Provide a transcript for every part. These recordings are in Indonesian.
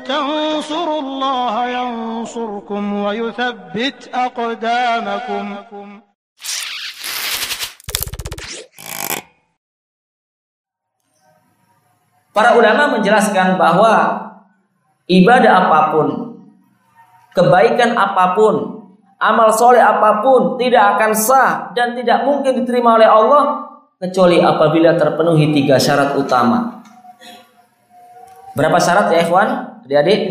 تنصروا الله ينصركم ويثبت أقدامكم Para ulama menjelaskan bahwa ibadah apapun, kebaikan apapun, amal soleh apapun tidak akan sah dan tidak mungkin diterima oleh Allah kecuali apabila terpenuhi tiga syarat utama. Berapa syarat ya ikhwan? Adik-adik?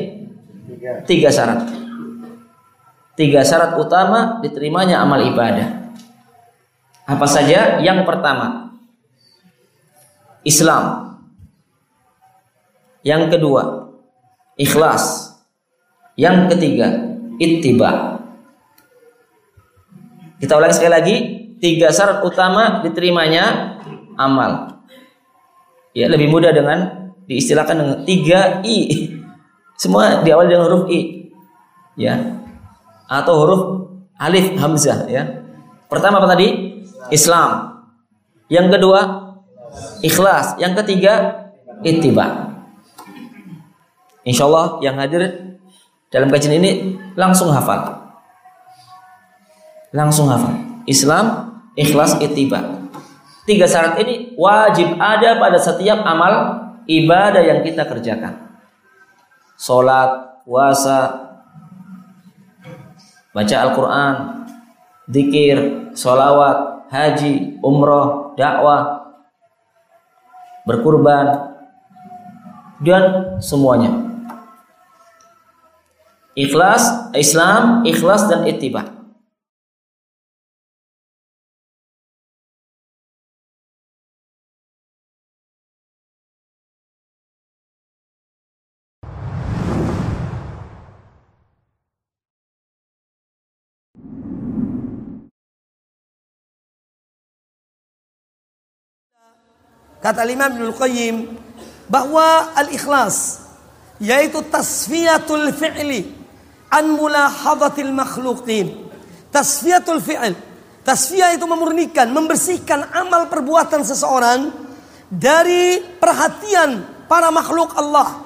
Tiga syarat. Tiga syarat utama diterimanya amal ibadah. Apa saja? Yang pertama, Islam. Yang kedua, ikhlas. Yang ketiga, ittiba. Kita ulangi sekali lagi, tiga syarat utama diterimanya amal. Ya, lebih mudah dengan diistilahkan dengan tiga i. Semua diawali dengan huruf i. Ya. Atau huruf alif hamzah ya. Pertama apa tadi? Islam. Yang kedua, ikhlas. Yang ketiga, ittiba. Insya Allah yang hadir dalam kajian ini langsung hafal. Langsung hafal. Islam, ikhlas, ittiba. Tiga syarat ini wajib ada pada setiap amal ibadah yang kita kerjakan. Salat, puasa, baca Al-Quran, zikir, solawat, haji, umroh, dakwah, berkurban, dan semuanya. Ikhlas, Islam, ikhlas dan ittiba. Kata Imam Ibnu Qayyim bahwa al-ikhlas yaitu tasfiyatul fi'li an mulahadhatil makhluqin. Tasfiyatul fi'l. Tasfiyah itu memurnikan, membersihkan amal perbuatan seseorang dari perhatian para makhluk Allah,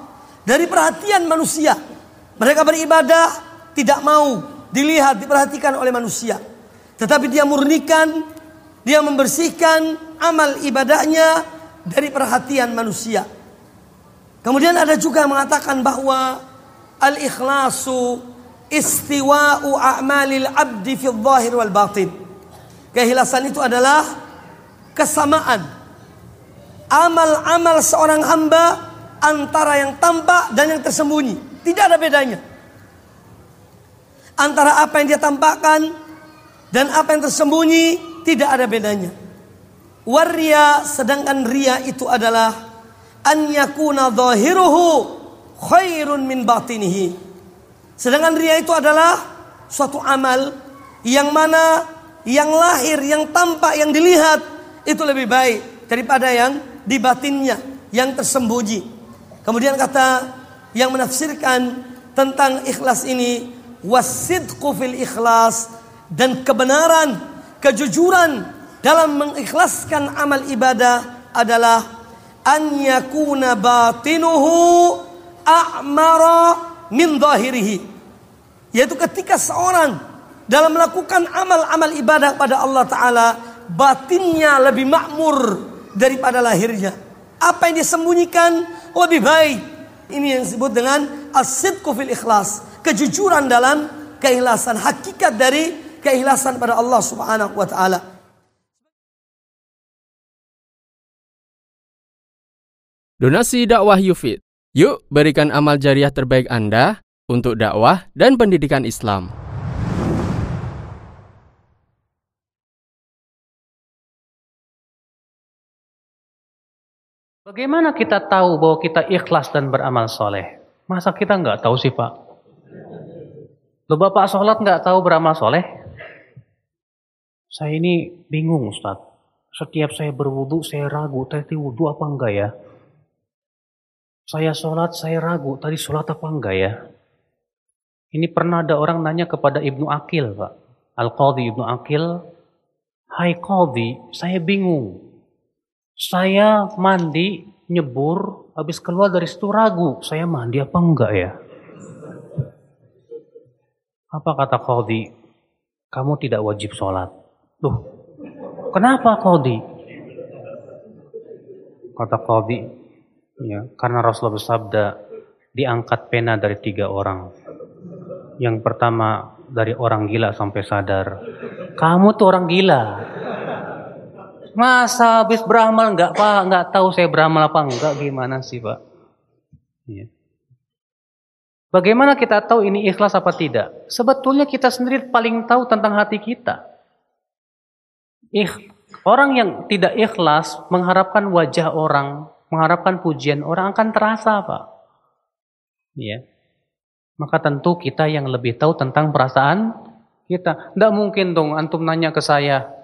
dari perhatian manusia. Mereka beribadah tidak mau dilihat, diperhatikan oleh manusia. Tetapi dia murnikan, dia membersihkan amal ibadahnya dari perhatian manusia. Kemudian ada juga mengatakan bahwa al-ikhlasu istiwa'u a'malil abdi fi dhahir wal batin. Keikhlasan itu adalah kesamaan amal-amal seorang hamba antara yang tampak dan yang tersembunyi. Tidak ada bedanya. Antara apa yang dia tampakkan dan apa yang tersembunyi tidak ada bedanya. Waria sedangkan ria itu adalah an yakuna zahiruhu khairun min batinihi. Sedangkan ria itu adalah suatu amal yang mana yang lahir, yang tampak, yang dilihat itu lebih baik daripada yang di batinnya, yang tersembunyi. Kemudian kata yang menafsirkan tentang ikhlas ini wasidqu fil ikhlas dan kebenaran, kejujuran dalam mengikhlaskan amal ibadah adalah an yakuna batinuhu a'mara min zahirihi. Yaitu ketika seorang dalam melakukan amal-amal ibadah pada Allah taala batinnya lebih makmur daripada lahirnya. Apa yang disembunyikan lebih baik. Ini yang disebut dengan asidku fil ikhlas. Kejujuran dalam keikhlasan hakikat dari keikhlasan pada Allah Subhanahu wa taala Donasi dakwah Yufid. Yuk berikan amal jariah terbaik Anda untuk dakwah dan pendidikan Islam. Bagaimana kita tahu bahwa kita ikhlas dan beramal soleh? Masa kita nggak tahu sih Pak? Lo Bapak sholat nggak tahu beramal soleh? Saya ini bingung Ustaz. Setiap saya berwudu saya ragu tadi wudu apa enggak ya? Saya sholat, saya ragu, tadi sholat apa enggak ya? Ini pernah ada orang nanya kepada Ibnu Akil, Pak. Al-Qadhi Ibnu Akil, Hai Qadhi, saya bingung. Saya mandi, nyebur, habis keluar dari situ ragu, saya mandi apa enggak ya? Apa kata Qadhi? Kamu tidak wajib sholat. Loh, kenapa Qadhi? Kata Qadhi, ya, karena Rasulullah bersabda, diangkat pena dari tiga orang. Yang pertama dari orang gila sampai sadar. Kamu tuh orang gila. Masa habis beramal nggak pak nggak tahu saya beramal apa enggak gimana sih pak? Ya. Bagaimana kita tahu ini ikhlas apa tidak? Sebetulnya kita sendiri paling tahu tentang hati kita. Ik, orang yang tidak ikhlas mengharapkan wajah orang, mengharapkan pujian orang akan terasa, Pak. Ya. Maka tentu kita yang lebih tahu tentang perasaan kita. Tidak mungkin dong antum nanya ke saya,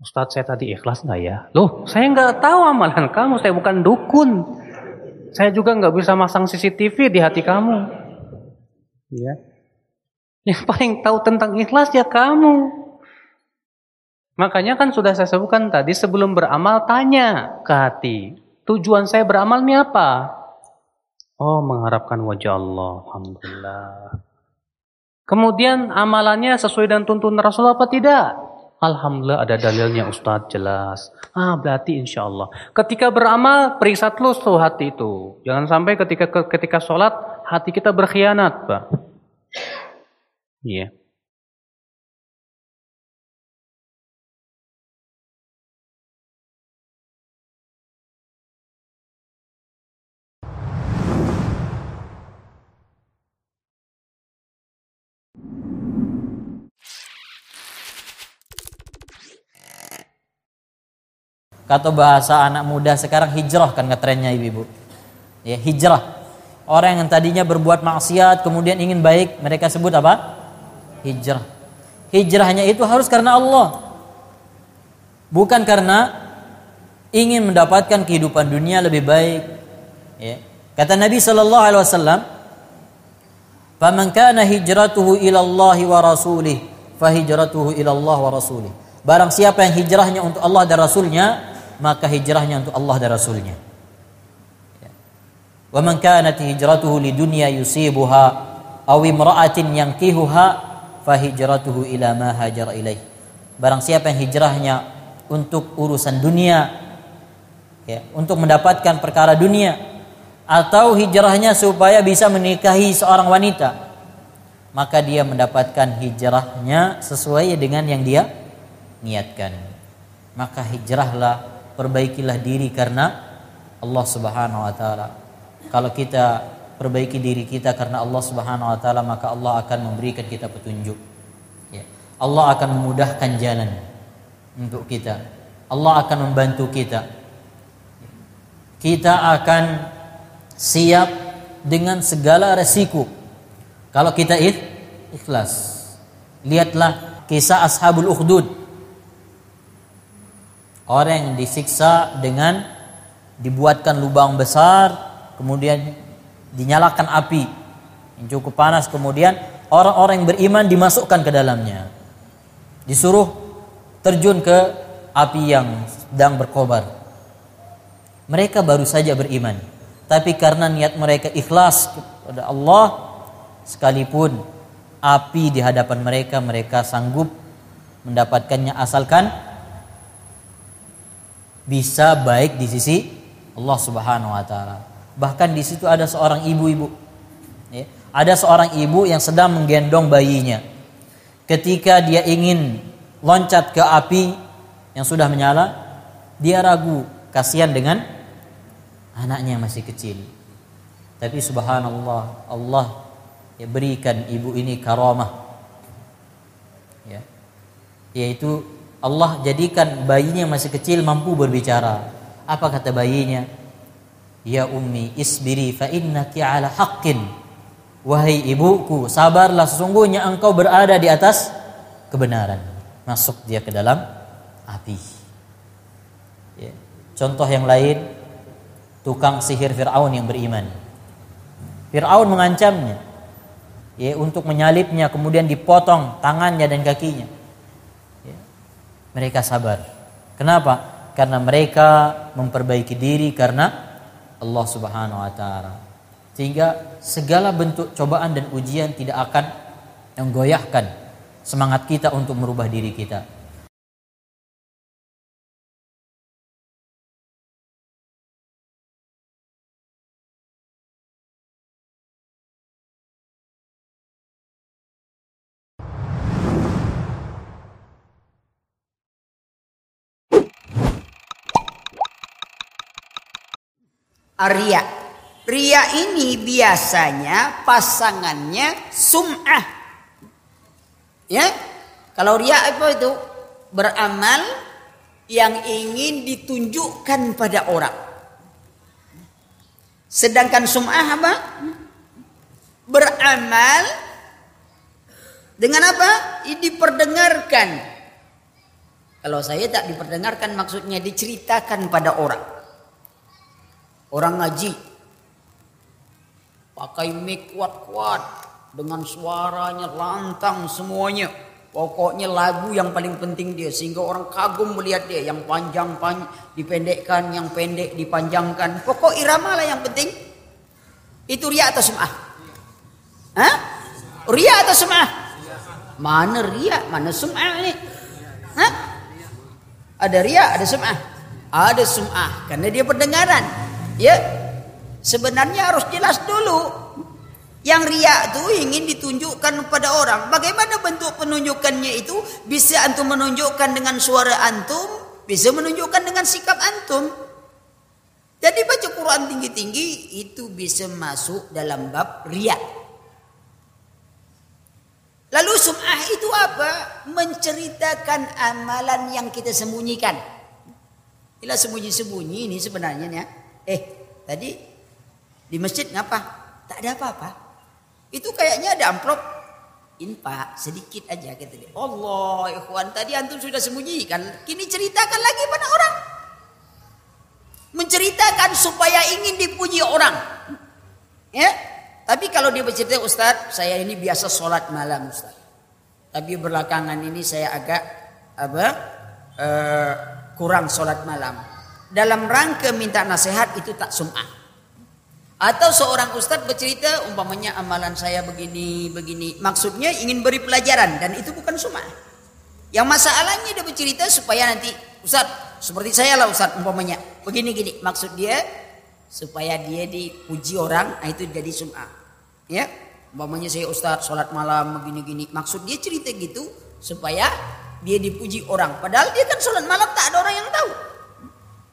Ustadz saya tadi ikhlas nggak ya? Loh, saya nggak tahu amalan kamu, saya bukan dukun. Saya juga nggak bisa masang CCTV di hati kamu. Ya. Yang paling tahu tentang ikhlas ya kamu. Makanya kan sudah saya sebutkan tadi sebelum beramal tanya ke hati. Tujuan saya beramal ini apa? Oh mengharapkan wajah Allah. Alhamdulillah. Kemudian amalannya sesuai dengan tuntunan Rasulullah apa tidak? Alhamdulillah ada dalilnya Ustadz jelas. Ah berarti insya Allah. Ketika beramal periksa terus tuh hati itu. Jangan sampai ketika ketika sholat hati kita berkhianat, Pak. Iya. Yeah. Kata bahasa anak muda sekarang hijrah kan ngetrennya ibu-ibu. Ya, hijrah. Orang yang tadinya berbuat maksiat kemudian ingin baik, mereka sebut apa? Hijrah. Hijrahnya itu harus karena Allah. Bukan karena ingin mendapatkan kehidupan dunia lebih baik. Ya. Kata Nabi sallallahu alaihi wasallam, "Faman hijratuhu ila wa rasulih, fa hijratuhu wa rasulih." Barang siapa yang hijrahnya untuk Allah dan Rasulnya, maka hijrahnya untuk Allah dan Rasulnya. Ya. Wa man kanat hijratuhu lidunya yusibuha aw imra'atin yankihuha fa hijratuhu ila ma hajara ilaih. Barang siapa yang hijrahnya untuk urusan dunia ya, untuk mendapatkan perkara dunia atau hijrahnya supaya bisa menikahi seorang wanita maka dia mendapatkan hijrahnya sesuai dengan yang dia niatkan maka hijrahlah perbaikilah diri karena Allah Subhanahu wa taala. Kalau kita perbaiki diri kita karena Allah Subhanahu wa taala, maka Allah akan memberikan kita petunjuk. Ya. Allah akan memudahkan jalan untuk kita. Allah akan membantu kita. Kita akan siap dengan segala resiko. Kalau kita ikhlas. Lihatlah kisah Ashabul Ukhdud Orang yang disiksa dengan dibuatkan lubang besar, kemudian dinyalakan api yang cukup panas, kemudian orang-orang yang beriman dimasukkan ke dalamnya. Disuruh terjun ke api yang sedang berkobar. Mereka baru saja beriman, tapi karena niat mereka ikhlas kepada Allah, sekalipun api di hadapan mereka, mereka sanggup mendapatkannya asalkan bisa baik di sisi Allah Subhanahu wa taala. Bahkan di situ ada seorang ibu-ibu. Ya, ada seorang ibu yang sedang menggendong bayinya. Ketika dia ingin loncat ke api yang sudah menyala, dia ragu, kasihan dengan anaknya yang masih kecil. Tapi subhanallah, Allah ya berikan ibu ini karamah. Ya. Yaitu Allah jadikan bayinya masih kecil mampu berbicara. Apa kata bayinya? Ya ummi isbiri fa innaki ala haqqin. Wahai ibuku, sabarlah sesungguhnya engkau berada di atas kebenaran. Masuk dia ke dalam api. Ya. Contoh yang lain, tukang sihir Fir'aun yang beriman. Fir'aun mengancamnya ya, untuk menyalipnya, kemudian dipotong tangannya dan kakinya mereka sabar. Kenapa? Karena mereka memperbaiki diri karena Allah Subhanahu wa taala. Sehingga segala bentuk cobaan dan ujian tidak akan menggoyahkan semangat kita untuk merubah diri kita. Arya. Ria ini biasanya pasangannya sum'ah. Ya. Kalau ria apa itu? Beramal yang ingin ditunjukkan pada orang. Sedangkan sum'ah apa? Beramal dengan apa? Diperdengarkan. Kalau saya tak diperdengarkan maksudnya diceritakan pada orang. Orang ngaji pakai mic kuat-kuat dengan suaranya lantang semuanya. Pokoknya lagu yang paling penting dia sehingga orang kagum melihat dia yang panjang pan dipendekkan, yang pendek dipanjangkan. Pokok irama lah yang penting. Itu ria atau sum'ah? Hah? Ria atau sum'ah? Mana ria, mana sum'ah ini? Hah? Ada ria, ada sum'ah. Ada sum'ah karena dia pendengaran. Ya, sebenarnya harus jelas dulu. Yang ria itu ingin ditunjukkan kepada orang. Bagaimana bentuk penunjukannya itu? Bisa antum menunjukkan dengan suara antum, bisa menunjukkan dengan sikap antum. Jadi baca Quran tinggi-tinggi itu bisa masuk dalam bab ria. Lalu sum'ah itu apa? Menceritakan amalan yang kita sembunyikan. Bila sembunyi-sembunyi ini sebenarnya ya. Eh, tadi di masjid ngapa? Tak ada apa-apa. Itu kayaknya ada amplop infak sedikit aja kata dia. Allah, ikhwan tadi antum sudah sembunyikan, kini ceritakan lagi pada orang. Menceritakan supaya ingin dipuji orang. Ya, tapi kalau dia bercerita Ustaz, saya ini biasa sholat malam Ustaz. Tapi belakangan ini saya agak apa? Uh, kurang sholat malam. Dalam rangka minta nasihat itu tak sum'ah. Atau seorang ustadz bercerita umpamanya amalan saya begini begini. Maksudnya ingin beri pelajaran dan itu bukan sum'ah. Yang masalahnya dia bercerita supaya nanti ustadz seperti saya lah ustadz umpamanya begini gini. Maksud dia supaya dia dipuji orang nah itu jadi sum'ah. Ya, umpamanya saya ustadz sholat malam begini gini. Maksud dia cerita gitu supaya dia dipuji orang. Padahal dia kan sholat malam tak ada orang yang tahu.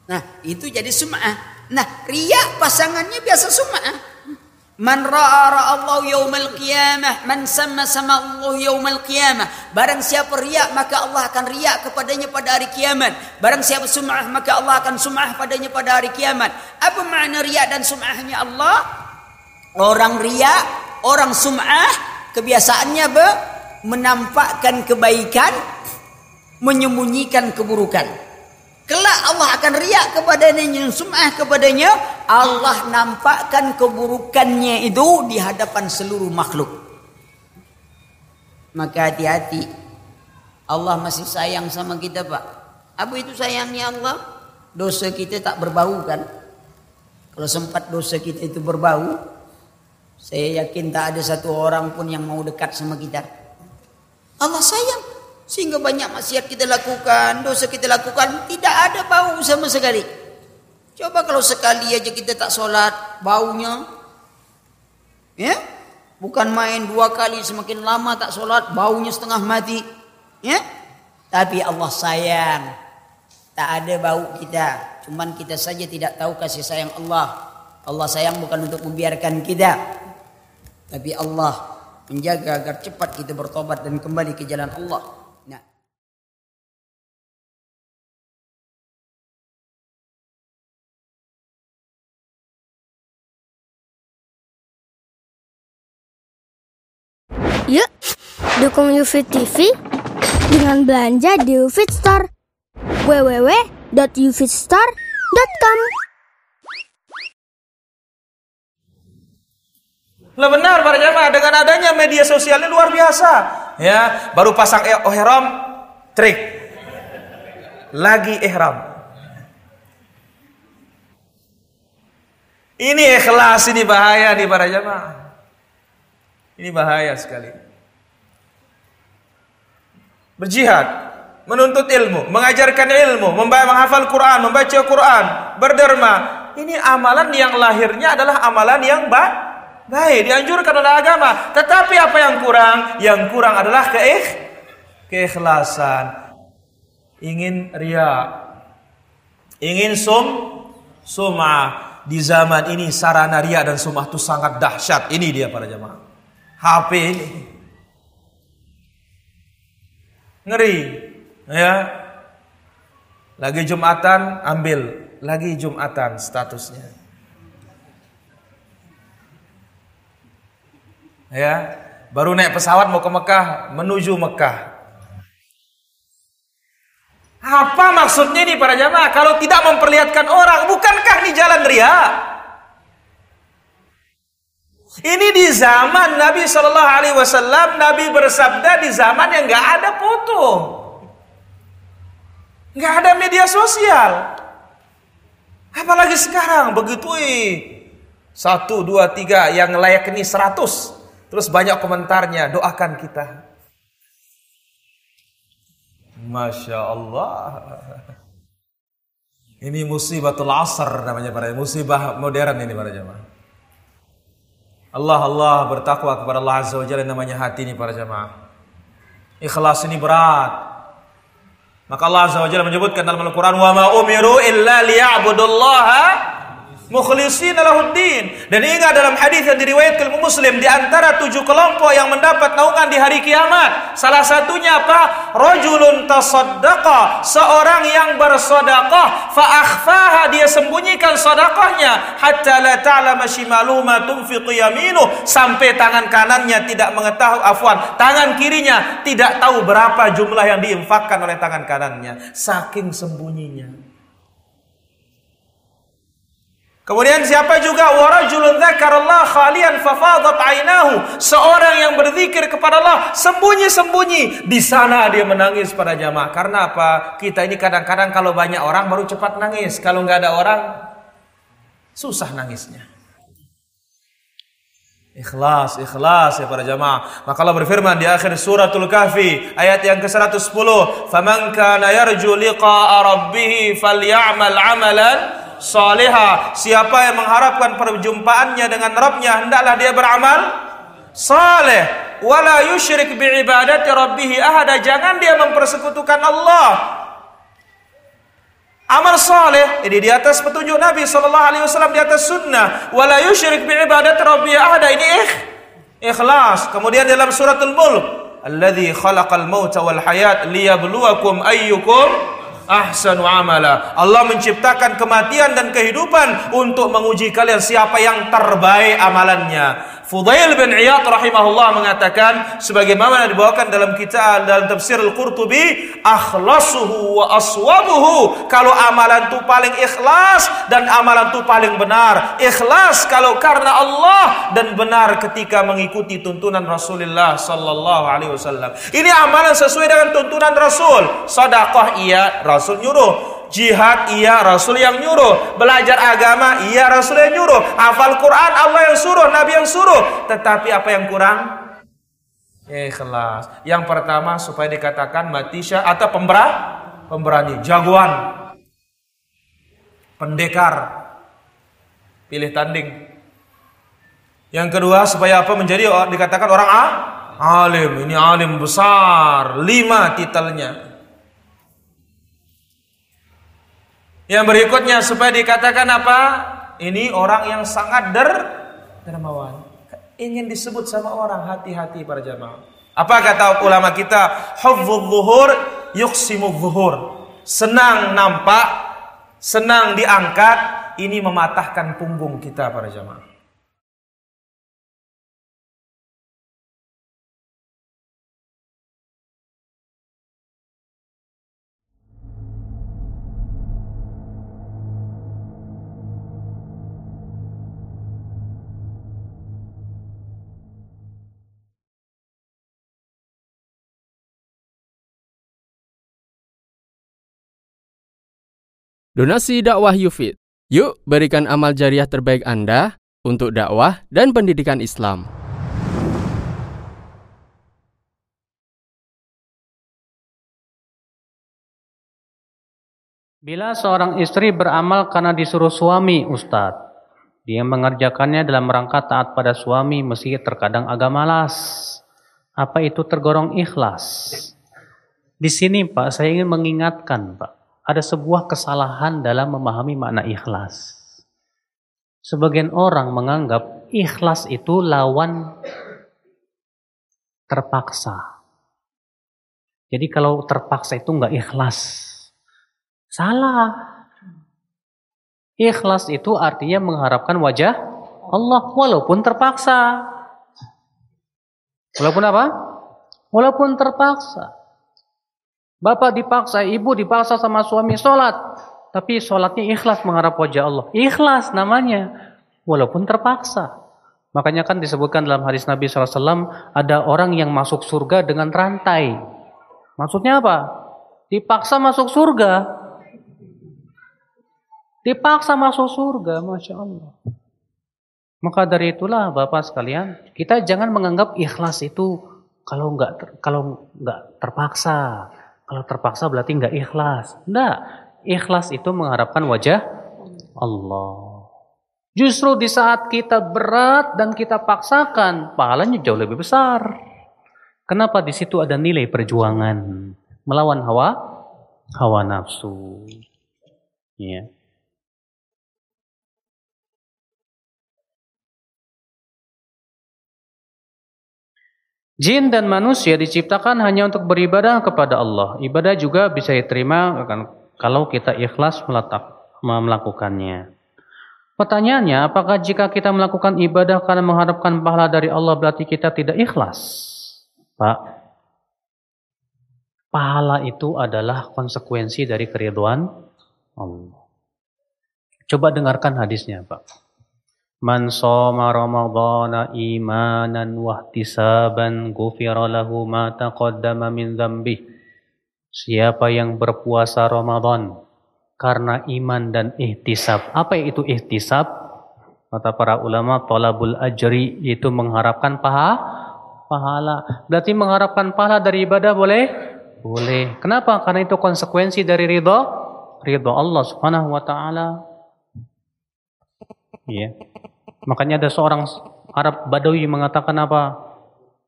Nah itu jadi sum'ah. Nah, riya pasangannya biasa sum'ah. Man ra'a Allah yaumal qiyamah, man sama sama Allah yaumal qiyamah. Barang siapa riya maka Allah akan riya kepadanya pada hari kiamat. Barang siapa sum'ah maka Allah akan sum'ah padanya pada hari kiamat. Apa makna riya dan sum'ahnya Allah? Orang riya, orang sum'ah kebiasaannya apa? Menampakkan kebaikan, menyembunyikan keburukan. Kelak Allah akan riak kepadanya, sum'ah kepadanya. Allah nampakkan keburukannya itu di hadapan seluruh makhluk. Maka hati-hati. Allah masih sayang sama kita pak. Apa itu sayangnya Allah? Dosa kita tak berbau kan? Kalau sempat dosa kita itu berbau, saya yakin tak ada satu orang pun yang mau dekat sama kita. Allah sayang. Sehingga banyak maksiat kita lakukan, dosa kita lakukan, tidak ada bau sama sekali. Coba kalau sekali aja kita tak sholat, baunya. Ya, bukan main dua kali semakin lama tak sholat, baunya setengah mati. Ya, tapi Allah sayang. Tak ada bau kita, cuman kita saja tidak tahu kasih sayang Allah. Allah sayang bukan untuk membiarkan kita, tapi Allah menjaga agar cepat kita bertobat dan kembali ke jalan Allah. Dukung UFIT TV dengan belanja di UFIT Store. www.ufitstore.com Lah benar para jamaah dengan adanya media sosial ini luar biasa. Ya, baru pasang eh, oh ihram trik. Lagi ihram. Ini ikhlas ini bahaya nih para jamaah. Ini bahaya sekali. Berjihad, menuntut ilmu, mengajarkan ilmu, membaca menghafal Quran, membaca Quran, berderma. Ini amalan yang lahirnya adalah amalan yang baik, baik dianjurkan oleh agama. Tetapi apa yang kurang? Yang kurang adalah keikh, keikhlasan. Ingin ria, ingin sum, sumah. Di zaman ini sarana ria dan sumah itu sangat dahsyat. Ini dia para jamaah. HP ini. Ngeri. Ya. Lagi Jumatan, ambil. Lagi Jumatan statusnya. Ya. Baru naik pesawat mau ke Mekah, menuju Mekah. Apa maksudnya ini para jamaah? Kalau tidak memperlihatkan orang, bukankah ini jalan ria? Ini di zaman Nabi Shallallahu Alaihi Wasallam, Nabi bersabda di zaman yang nggak ada foto, nggak ada media sosial. Apalagi sekarang begitu, satu, dua, tiga, yang layak ini seratus, terus banyak komentarnya, doakan kita. Masya Allah. Ini musibatul asr namanya para musibah modern ini para jemaah. Allah Allah bertakwa kepada Allah Azza wa Jalla namanya hati ini para jemaah. Ikhlas ini berat. Maka Allah Azza wa Jalla menyebutkan dalam Al-Qur'an wa ma umiru illa liya'budullaha mukhlishina lahuddin. Dan ingat dalam hadis yang diriwayatkan Muslim di antara tujuh kelompok yang mendapat naungan di hari kiamat. Salah satunya apa? Rajulun tasaddaqa, seorang yang bersedekah fa akhfaha dia sembunyikan sedekahnya hatta la ta'lama shimaluhu ma tunfiqu yaminu sampai tangan kanannya tidak mengetahui afwan, tangan kirinya tidak tahu berapa jumlah yang diinfakkan oleh tangan kanannya saking sembunyinya. Kemudian siapa juga warajulun dzakarallah khalian ainahu, seorang yang berzikir kepada Allah sembunyi-sembunyi, di sana dia menangis pada jamaah. Karena apa? Kita ini kadang-kadang kalau banyak orang baru cepat nangis, kalau nggak ada orang susah nangisnya. Ikhlas, ikhlas ya para jamaah. Maka Allah berfirman di akhir suratul Kahfi ayat yang ke-110, "Faman kana yarju liqa'a rabbih 'amalan Saleha. Siapa yang mengharapkan perjumpaannya dengan Rabbnya hendaklah dia beramal saleh. Wala yusyrik bi'ibadati rabbih ahada. Jangan dia mempersekutukan Allah. Amal saleh ini di atas petunjuk Nabi sallallahu alaihi wasallam di atas sunnah. Wala yusyrik bi'ibadati rabbih ahada. Ini ikh, ikhlas. Kemudian dalam suratul Mulk, "Alladzi khalaqal mauta wal hayat liyabluwakum ayyukum ahsanu amala. Allah menciptakan kematian dan kehidupan untuk menguji kalian siapa yang terbaik amalannya. Fudail bin Iyad rahimahullah mengatakan sebagaimana dibawakan dalam kitab dalam tafsir Al-Qurtubi akhlasuhu wa aswabuhu. Kalau amalan itu paling ikhlas dan amalan itu paling benar. Ikhlas kalau karena Allah dan benar ketika mengikuti tuntunan Rasulullah sallallahu alaihi wasallam. Ini amalan sesuai dengan tuntunan Rasul. Sedekah iya Rasul nyuruh Jihad iya Rasul yang nyuruh. Belajar agama iya Rasul yang nyuruh. Hafal Quran Allah yang suruh, Nabi yang suruh. Tetapi apa yang kurang? Ikhlas. Yang pertama supaya dikatakan matisha atau pemberani, pemberani, jagoan, pendekar, pilih tanding. Yang kedua supaya apa menjadi dikatakan orang A? Alim, ini alim besar, lima titelnya. Yang berikutnya supaya dikatakan apa? Ini orang yang sangat der dermawan. Ingin disebut sama orang hati-hati para jamaah. Apa kata ulama kita? Huffuz zuhur yuksimu zuhur. Senang nampak, senang diangkat, ini mematahkan punggung kita para jamaah. Donasi dakwah Yufid Yuk berikan amal jariah terbaik Anda untuk dakwah dan pendidikan Islam. Bila seorang istri beramal karena disuruh suami, Ustadz, dia mengerjakannya dalam rangka taat pada suami meski terkadang agak malas. Apa itu tergolong ikhlas? Di sini Pak, saya ingin mengingatkan Pak, ada sebuah kesalahan dalam memahami makna ikhlas. Sebagian orang menganggap ikhlas itu lawan terpaksa. Jadi kalau terpaksa itu nggak ikhlas. Salah. Ikhlas itu artinya mengharapkan wajah Allah walaupun terpaksa. Walaupun apa? Walaupun terpaksa. Bapak dipaksa, ibu dipaksa sama suami sholat. Tapi sholatnya ikhlas mengharap wajah Allah. Ikhlas namanya. Walaupun terpaksa. Makanya kan disebutkan dalam hadis Nabi SAW, ada orang yang masuk surga dengan rantai. Maksudnya apa? Dipaksa masuk surga. Dipaksa masuk surga, Masya Allah. Maka dari itulah Bapak sekalian, kita jangan menganggap ikhlas itu kalau nggak kalau nggak terpaksa. Kalau terpaksa berarti nggak ikhlas. Enggak. Ikhlas itu mengharapkan wajah Allah. Justru di saat kita berat dan kita paksakan, pahalanya jauh lebih besar. Kenapa di situ ada nilai perjuangan melawan hawa hawa nafsu. Ya. Jin dan manusia diciptakan hanya untuk beribadah kepada Allah. Ibadah juga bisa diterima kalau kita ikhlas meletak, melakukannya. Pertanyaannya, apakah jika kita melakukan ibadah karena mengharapkan pahala dari Allah berarti kita tidak ikhlas? Pak, pahala itu adalah konsekuensi dari keriduan Allah. Coba dengarkan hadisnya, Pak. Man soma ramadhana imanan wahtisaban gufira lahu ma taqaddama min dzambi. Siapa yang berpuasa Ramadan karena iman dan ihtisab. Apa itu ihtisab? Kata para ulama, talabul ajri itu mengharapkan paha, pahala. Berarti mengharapkan pahala dari ibadah boleh? Boleh. Kenapa? Karena itu konsekuensi dari ridho, ridho Allah Subhanahu wa taala. Iya. Makanya ada seorang Arab Badawi mengatakan apa?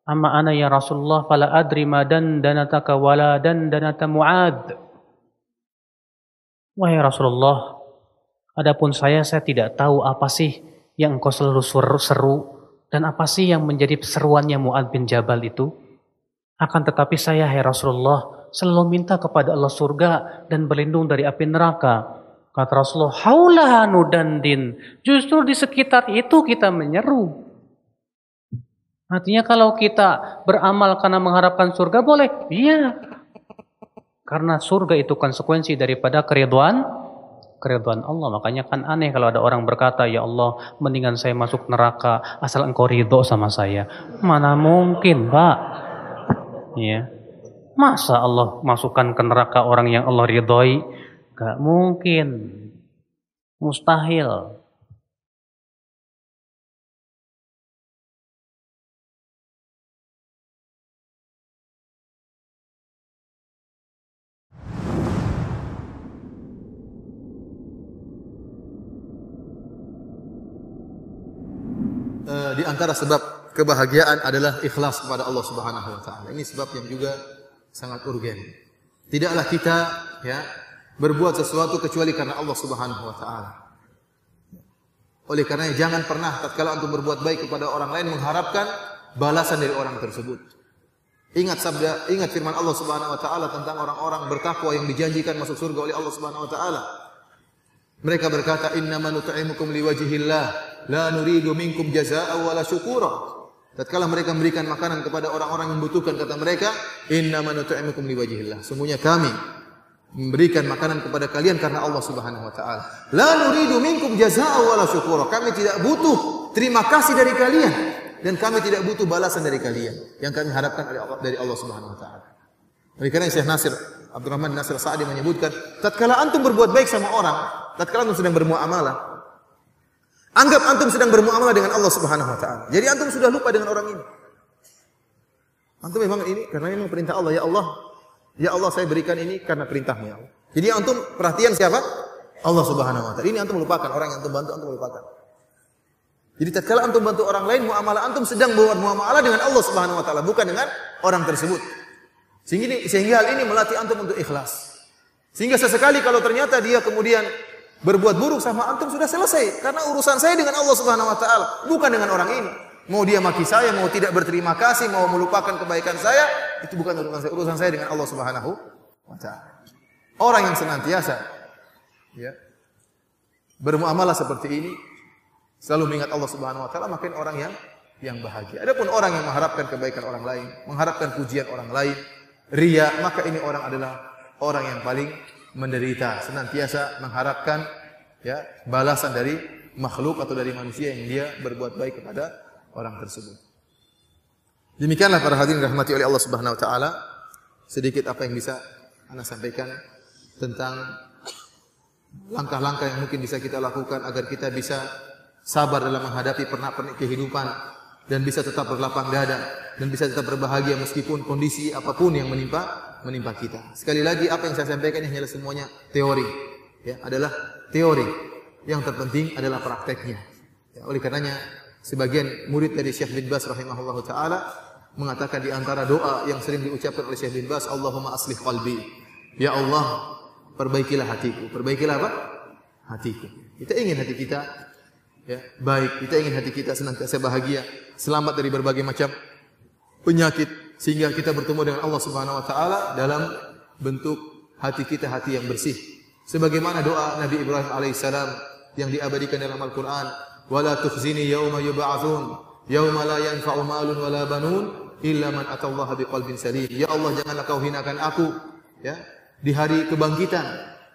Amma ana ya Rasulullah fala adri ma dan danataka wala dan danata Muad. Wahai Rasulullah, adapun saya saya tidak tahu apa sih yang engkau selalu seru, dan apa sih yang menjadi seruannya Muad bin Jabal itu? Akan tetapi saya, hai Rasulullah, selalu minta kepada Allah surga dan berlindung dari api neraka. Kata Rasulullah, haulah din. Justru di sekitar itu kita menyeru. Artinya kalau kita beramal karena mengharapkan surga boleh? Iya. Karena surga itu konsekuensi daripada keriduan keriduan Allah. Makanya kan aneh kalau ada orang berkata, "Ya Allah, mendingan saya masuk neraka asal Engkau ridho sama saya." Mana mungkin, Pak? Ya. Masa Allah masukkan ke neraka orang yang Allah ridhoi? Gak mungkin. Mustahil. Uh, di antara sebab kebahagiaan adalah ikhlas kepada Allah Subhanahu wa taala. Ini sebab yang juga sangat urgen. Tidaklah kita ya berbuat sesuatu kecuali karena Allah Subhanahu wa taala. Oleh karenanya jangan pernah tatkala antum berbuat baik kepada orang lain mengharapkan balasan dari orang tersebut. Ingat sabda, ingat firman Allah Subhanahu wa taala tentang orang-orang bertakwa yang dijanjikan masuk surga oleh Allah Subhanahu wa taala. Mereka berkata, "Innama nut'imukum liwajhillah, la nuridu minkum jazaa'a wala syukura." Tatkala mereka memberikan makanan kepada orang-orang yang membutuhkan kata mereka, "Innama nut'imukum liwajhillah." Sungguhnya kami memberikan makanan kepada kalian karena Allah Subhanahu wa taala. La nuridu minkum jazaa'a wala syukura. Kami tidak butuh terima kasih dari kalian dan kami tidak butuh balasan dari kalian. Yang kami harapkan dari Allah, dari Allah Subhanahu wa taala. Oleh karena Syekh Nasir Abdurrahman Nasir Sa'di menyebutkan, tatkala antum berbuat baik sama orang, tatkala antum sedang bermuamalah, anggap antum sedang bermuamalah dengan Allah Subhanahu wa taala. Jadi antum sudah lupa dengan orang ini. Antum memang ini karena ini perintah Allah, ya Allah. Ya Allah saya berikan ini karena perintahmu ya Allah. Jadi antum perhatian siapa? Allah Subhanahu wa taala. Ini antum lupakan orang yang antum bantu antum lupakan. Jadi tatkala antum bantu orang lain muamalah antum sedang buat muamalah dengan Allah Subhanahu wa taala, bukan dengan orang tersebut. Sehingga, ini, sehingga hal ini melatih antum untuk ikhlas. Sehingga sesekali kalau ternyata dia kemudian berbuat buruk sama antum sudah selesai karena urusan saya dengan Allah Subhanahu wa taala, bukan dengan orang ini. Mau dia maki saya, mau tidak berterima kasih, mau melupakan kebaikan saya, itu bukan urusan saya. Urusan saya dengan Allah Subhanahu wa taala. Orang yang senantiasa ya, bermuamalah seperti ini selalu mengingat Allah Subhanahu wa taala makin orang yang yang bahagia. Adapun orang yang mengharapkan kebaikan orang lain, mengharapkan pujian orang lain, ria, maka ini orang adalah orang yang paling menderita, senantiasa mengharapkan ya balasan dari makhluk atau dari manusia yang dia berbuat baik kepada orang tersebut. Demikianlah para hadirin rahmati oleh Allah Subhanahu wa taala sedikit apa yang bisa Anda sampaikan tentang langkah-langkah yang mungkin bisa kita lakukan agar kita bisa sabar dalam menghadapi pernak-pernik kehidupan dan bisa tetap berlapang dada dan bisa tetap berbahagia meskipun kondisi apa pun yang menimpa menimpa kita. Sekali lagi apa yang saya sampaikan ini hanyalah semuanya teori, ya adalah teori. Yang terpenting adalah prakteknya. Ya, oleh karenanya sebagian murid dari Syekh bin Bas rahimahullah taala mengatakan di antara doa yang sering diucapkan oleh Syekh bin Bas, Allahumma aslih qalbi. Ya Allah, perbaikilah hatiku. Perbaikilah apa? Hatiku. Kita ingin hati kita ya, baik. Kita ingin hati kita senantiasa bahagia, selamat dari berbagai macam penyakit sehingga kita bertemu dengan Allah Subhanahu wa taala dalam bentuk hati kita hati yang bersih. Sebagaimana doa Nabi Ibrahim alaihissalam yang diabadikan dalam Al-Qur'an, "Wala tukhzini yauma yub'atsun, yauma la yanfa'u malun wala banun illa man atallaha biqalbin salim." Ya Allah, janganlah kau hinakan aku ya di hari kebangkitan,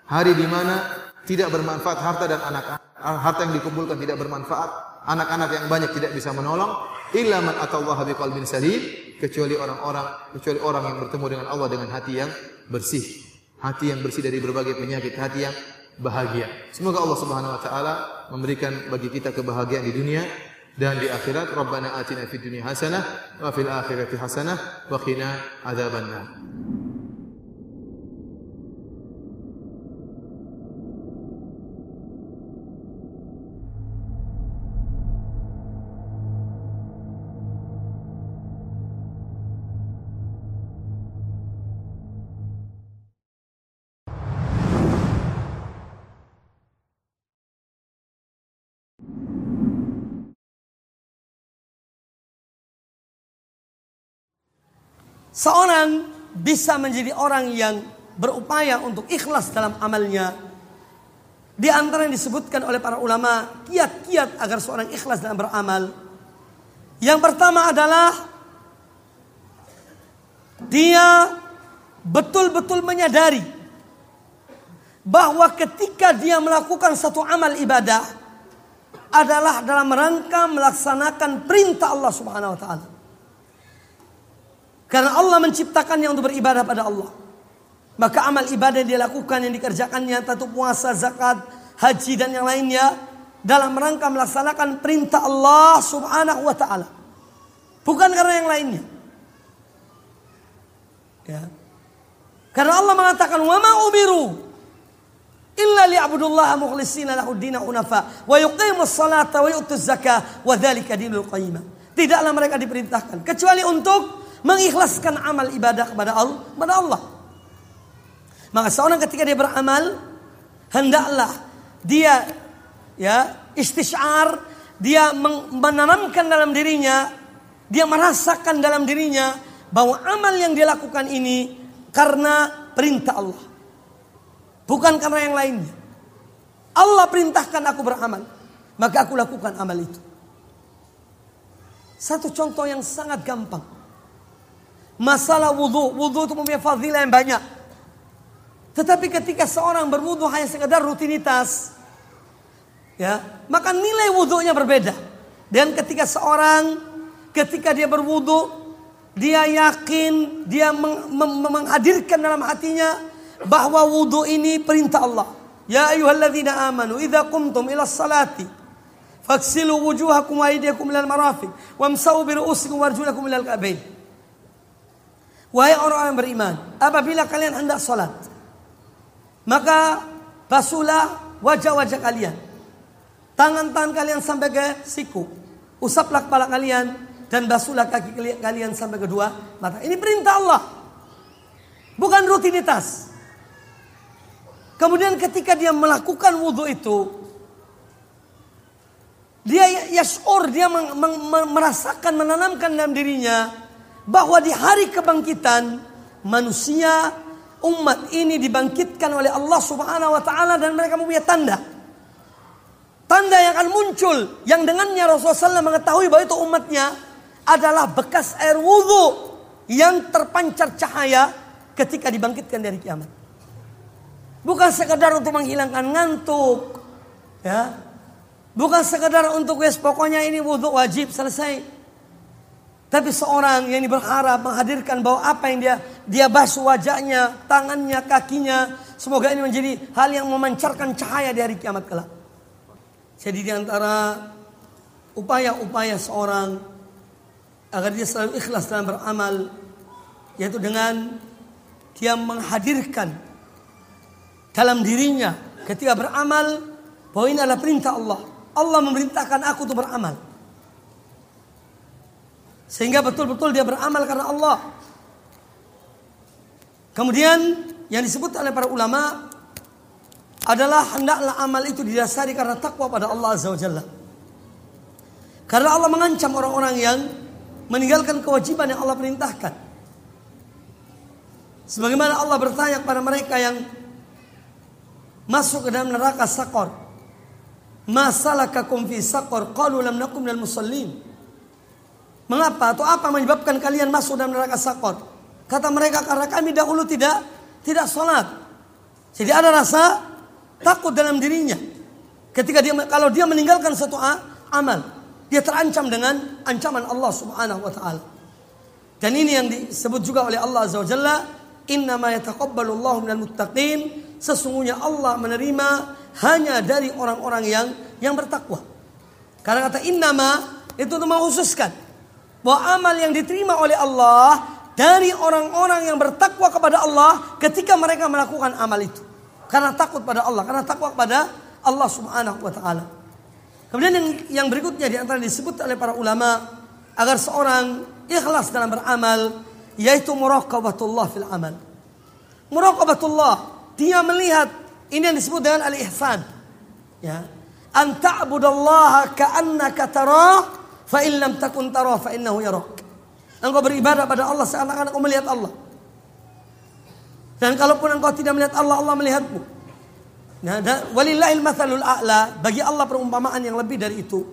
hari di mana tidak bermanfaat harta dan anak harta yang dikumpulkan tidak bermanfaat, anak-anak yang banyak tidak bisa menolong, illa man atallaha biqalbin salim, kecuali orang-orang kecuali orang yang bertemu dengan Allah dengan hati yang bersih. Hati yang bersih dari berbagai penyakit, hati yang bahagia. Semoga Allah Subhanahu wa taala memberikan bagi kita kebahagiaan di dunia dan di akhirat. Rabbana atina fid dunya hasanah wa fil akhirati hasanah wa Seorang bisa menjadi orang yang berupaya untuk ikhlas dalam amalnya. Di antara yang disebutkan oleh para ulama, kiat-kiat agar seorang ikhlas dalam beramal. Yang pertama adalah dia betul-betul menyadari bahwa ketika dia melakukan satu amal ibadah adalah dalam rangka melaksanakan perintah Allah Subhanahu wa taala. Karena Allah menciptakannya untuk beribadah pada Allah. Maka amal ibadah yang dia lakukan, yang dikerjakannya, tentu puasa, zakat, haji dan yang lainnya. Dalam rangka melaksanakan perintah Allah subhanahu wa ta'ala. Bukan karena yang lainnya. Ya. Karena Allah mengatakan, وَمَا أُمِرُوا إِلَّا لِيَعْبُدُوا اللَّهَ مُخْلِصِينَ لَهُ الدِّينَ حُنَفَاءَ وَيُقِيمُوا الصَّلَاةَ وَيُؤْتُوا الزَّكَاةَ وَذَلِكَ دِينُ الْقَيِّمَةِ Tidaklah mereka diperintahkan kecuali untuk mengikhlaskan amal ibadah kepada Allah, kepada Allah. Maka seorang ketika dia beramal, hendaklah dia ya istisyar, dia menanamkan dalam dirinya, dia merasakan dalam dirinya bahwa amal yang dia lakukan ini karena perintah Allah. Bukan karena yang lainnya. Allah perintahkan aku beramal, maka aku lakukan amal itu. Satu contoh yang sangat gampang. Masalah wudhu. Wudhu itu mempunyai fadilah yang banyak. Tetapi ketika seorang berwudhu hanya sekedar rutinitas. ya Maka nilai wudhunya berbeda. Dan ketika seorang ketika dia berwudhu. Dia yakin, dia meng meng menghadirkan dalam hatinya bahwa wudhu ini perintah Allah. Ya ayyuhalladzina amanu idza qumtum ila salati faghsilu wujuhakum wa aydiyakum ilal marafiq wamsahu bi ru'usikum warjulakum ilal ka'bain. Wahai orang-orang yang beriman, apabila kalian hendak salat, maka basuhlah wajah-wajah kalian. Tangan-tangan kalian sampai ke siku. Usaplah kepala kalian dan basuhlah kaki kalian sampai kedua mata. Ini perintah Allah. Bukan rutinitas. Kemudian ketika dia melakukan wudhu itu, dia yashur, dia merasakan, menanamkan dalam dirinya bahwa di hari kebangkitan manusia umat ini dibangkitkan oleh Allah Subhanahu wa taala dan mereka mempunyai tanda. Tanda yang akan muncul yang dengannya Rasulullah SAW mengetahui bahwa itu umatnya adalah bekas air wudhu yang terpancar cahaya ketika dibangkitkan dari kiamat. Bukan sekedar untuk menghilangkan ngantuk. Ya. Bukan sekedar untuk wes pokoknya ini wudhu wajib selesai. Tapi seorang yang berharap menghadirkan bahwa apa yang dia dia basuh wajahnya, tangannya, kakinya, semoga ini menjadi hal yang memancarkan cahaya di hari kiamat kelak. Jadi di antara upaya-upaya seorang agar dia selalu ikhlas dalam beramal yaitu dengan dia menghadirkan dalam dirinya ketika beramal bahwa ini adalah perintah Allah. Allah memerintahkan aku untuk beramal. Sehingga betul-betul dia beramal karena Allah. Kemudian yang disebut oleh para ulama adalah hendaklah amal itu didasari karena takwa pada Allah Azza wa Jalla. Karena Allah mengancam orang-orang yang meninggalkan kewajiban yang Allah perintahkan. Sebagaimana Allah bertanya kepada mereka yang masuk ke dalam neraka sakor. Masalakakum fi sakor qalu lam nakum minal musallin. Mengapa atau apa menyebabkan kalian masuk dalam neraka sakor? Kata mereka karena kami dahulu tidak tidak sholat. Jadi ada rasa takut dalam dirinya. Ketika dia kalau dia meninggalkan satu amal, dia terancam dengan ancaman Allah Subhanahu wa taala. Dan ini yang disebut juga oleh Allah Azza wa Jalla, "Innama yataqabbalu Allahu minal muttaqin." Sesungguhnya Allah menerima hanya dari orang-orang yang yang bertakwa. Karena kata innama itu untuk mengkhususkan bahwa amal yang diterima oleh Allah dari orang-orang yang bertakwa kepada Allah ketika mereka melakukan amal itu. Karena takut pada Allah, karena takwa kepada Allah Subhanahu wa taala. Kemudian yang yang berikutnya di antara disebut oleh para ulama agar seorang ikhlas dalam beramal yaitu muraqabatullah fil amal. Muraqabatullah dia melihat ini yang disebut dengan al-ihsan. Ya. An ta'budallaha ka'annaka tarah fa in lam takun tarah fa innahu yarak. Engkau beribadah pada Allah seakan-akan engkau melihat Allah. Dan kalaupun engkau tidak melihat Allah, Allah melihatmu. Nah, walillahil mathalul a'la, bagi Allah perumpamaan yang lebih dari itu.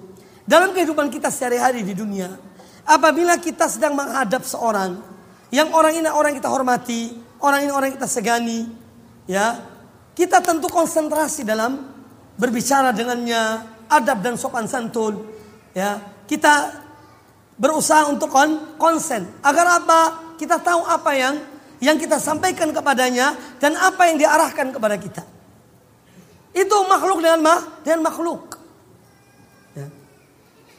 Dalam kehidupan kita sehari-hari di dunia, apabila kita sedang menghadap seorang yang orang ini orang kita hormati, orang ini orang kita segani, ya kita tentu konsentrasi dalam berbicara dengannya, adab dan sopan santun, ya kita berusaha untuk kon konsen agar apa kita tahu apa yang yang kita sampaikan kepadanya dan apa yang diarahkan kepada kita. Itu makhluk dengan mah dengan makhluk. Ya.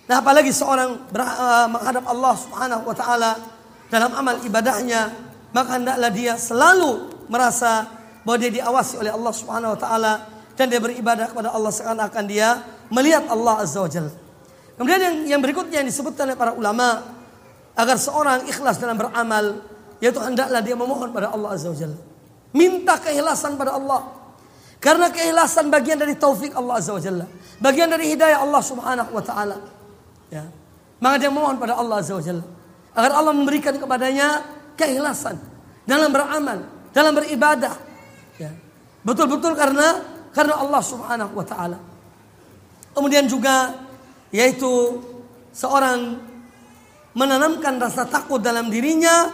Nah apalagi seorang uh, menghadap Allah Subhanahu Wa Taala dalam amal ibadahnya maka hendaklah dia selalu merasa bahwa dia diawasi oleh Allah Subhanahu wa taala dan dia beribadah kepada Allah seakan-akan dia melihat Allah Azza wa Jalla. Kemudian yang, yang berikutnya yang disebutkan oleh para ulama agar seorang ikhlas dalam beramal yaitu hendaklah dia memohon pada Allah Azza wa Jalla. Minta keikhlasan pada Allah. Karena keikhlasan bagian dari taufik Allah Azza wa Jalla. Bagian dari hidayah Allah Subhanahu wa taala. Ya. Maka dia mohon pada Allah Azza wa Jalla agar Allah memberikan kepadanya keikhlasan dalam beramal, dalam beribadah, Ya. Betul-betul karena karena Allah Subhanahu wa taala. Kemudian juga yaitu seorang menanamkan rasa takut dalam dirinya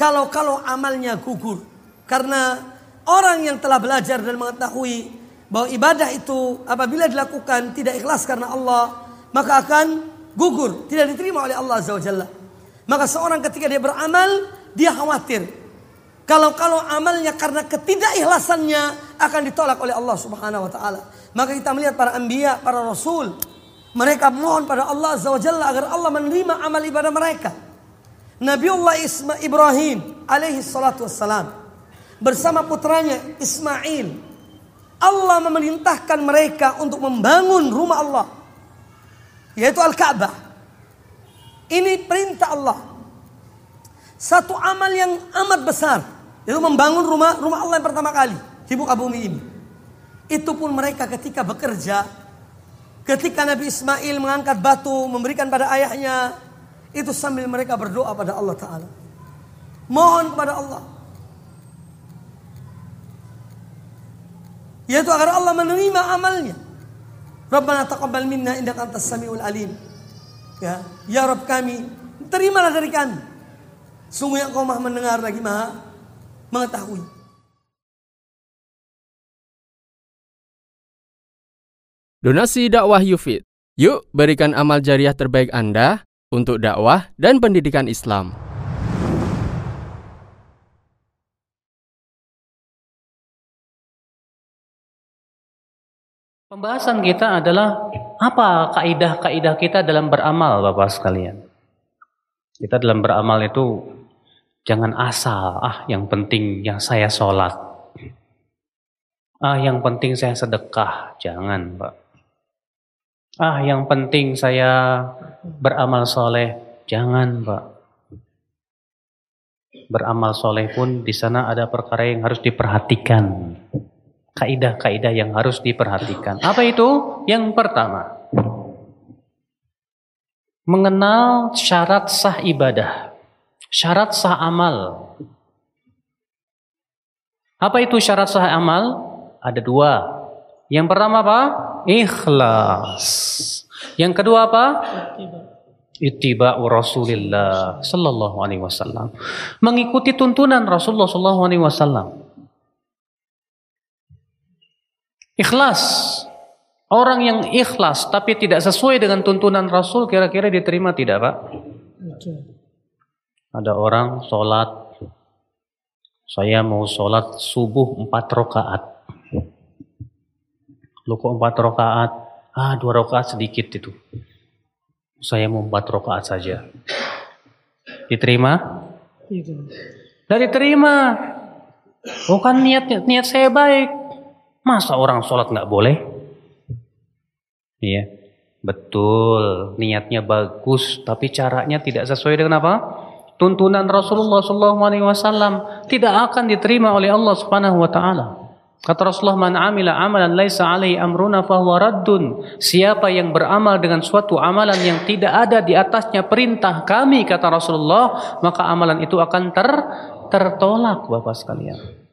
kalau-kalau amalnya gugur. Karena orang yang telah belajar dan mengetahui bahwa ibadah itu apabila dilakukan tidak ikhlas karena Allah, maka akan gugur, tidak diterima oleh Allah Azza wa Jalla. Maka seorang ketika dia beramal, dia khawatir Kalau-kalau amalnya karena ketidakikhlasannya akan ditolak oleh Allah Subhanahu wa taala. Maka kita melihat para anbiya, para rasul, mereka mohon pada Allah Azza wa Jalla agar Allah menerima amal ibadah mereka. Nabiullah Isma Ibrahim alaihi salatu wassalam bersama putranya Ismail Allah memerintahkan mereka untuk membangun rumah Allah yaitu Al-Ka'bah. Ini perintah Allah. Satu amal yang amat besar yaitu membangun rumah rumah Allah yang pertama kali di muka bumi ini. Itu pun mereka ketika bekerja, ketika Nabi Ismail mengangkat batu memberikan pada ayahnya, itu sambil mereka berdoa pada Allah Taala. Mohon kepada Allah. Yaitu agar Allah menerima amalnya. Rabbana taqabbal minna innaka antas samiul alim. Ya, ya Rabb kami, terimalah dari kami. Sungguh yang kau maha mendengar lagi maha mengetahui. Donasi dakwah Yufid. Yuk berikan amal jariah terbaik Anda untuk dakwah dan pendidikan Islam. Pembahasan kita adalah apa kaidah-kaidah kita dalam beramal Bapak sekalian. Kita dalam beramal itu jangan asal, ah yang penting yang saya sholat. Ah yang penting saya sedekah, jangan Pak. Ah yang penting saya beramal soleh, jangan Pak. Beramal soleh pun di sana ada perkara yang harus diperhatikan kaidah-kaidah yang harus diperhatikan. Apa itu? Yang pertama, mengenal syarat sah ibadah, syarat sah amal. Apa itu syarat sah amal? Ada dua. Yang pertama apa? Ikhlas. Yang kedua apa? Ittiba'u Rasulillah sallallahu alaihi wasallam. Mengikuti tuntunan Rasulullah sallallahu alaihi wasallam. Ikhlas. Orang yang ikhlas tapi tidak sesuai dengan tuntunan Rasul kira-kira diterima tidak Pak? Ada orang sholat. Saya mau sholat subuh empat rakaat. Lu kok empat rakaat? Ah dua rakaat sedikit itu. Saya mau empat rakaat saja. Diterima? Tidak diterima. Bukan niat niat saya baik. Masa orang sholat nggak boleh? Iya, betul. Niatnya bagus, tapi caranya tidak sesuai dengan apa? Tuntunan Rasulullah SAW tidak akan diterima oleh Allah Subhanahu Wa Taala. Kata Rasulullah, "Man amila amalan laisa alaihi amruna fahuwa raddun." Siapa yang beramal dengan suatu amalan yang tidak ada di atasnya perintah kami kata Rasulullah, maka amalan itu akan ter tertolak Bapak sekalian.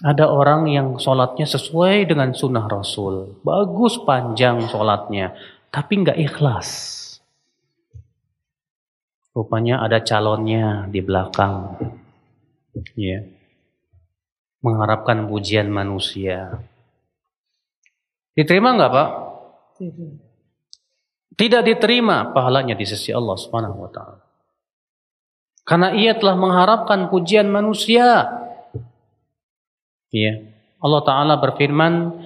Ada orang yang sholatnya sesuai dengan sunnah Rasul. Bagus panjang sholatnya. Tapi nggak ikhlas. Rupanya ada calonnya di belakang. Ya. Mengharapkan pujian manusia. Diterima nggak Pak? Tidak. Tidak diterima pahalanya di sisi Allah Subhanahu wa taala. Karena ia telah mengharapkan pujian manusia Ya. Allah Ta'ala berfirman,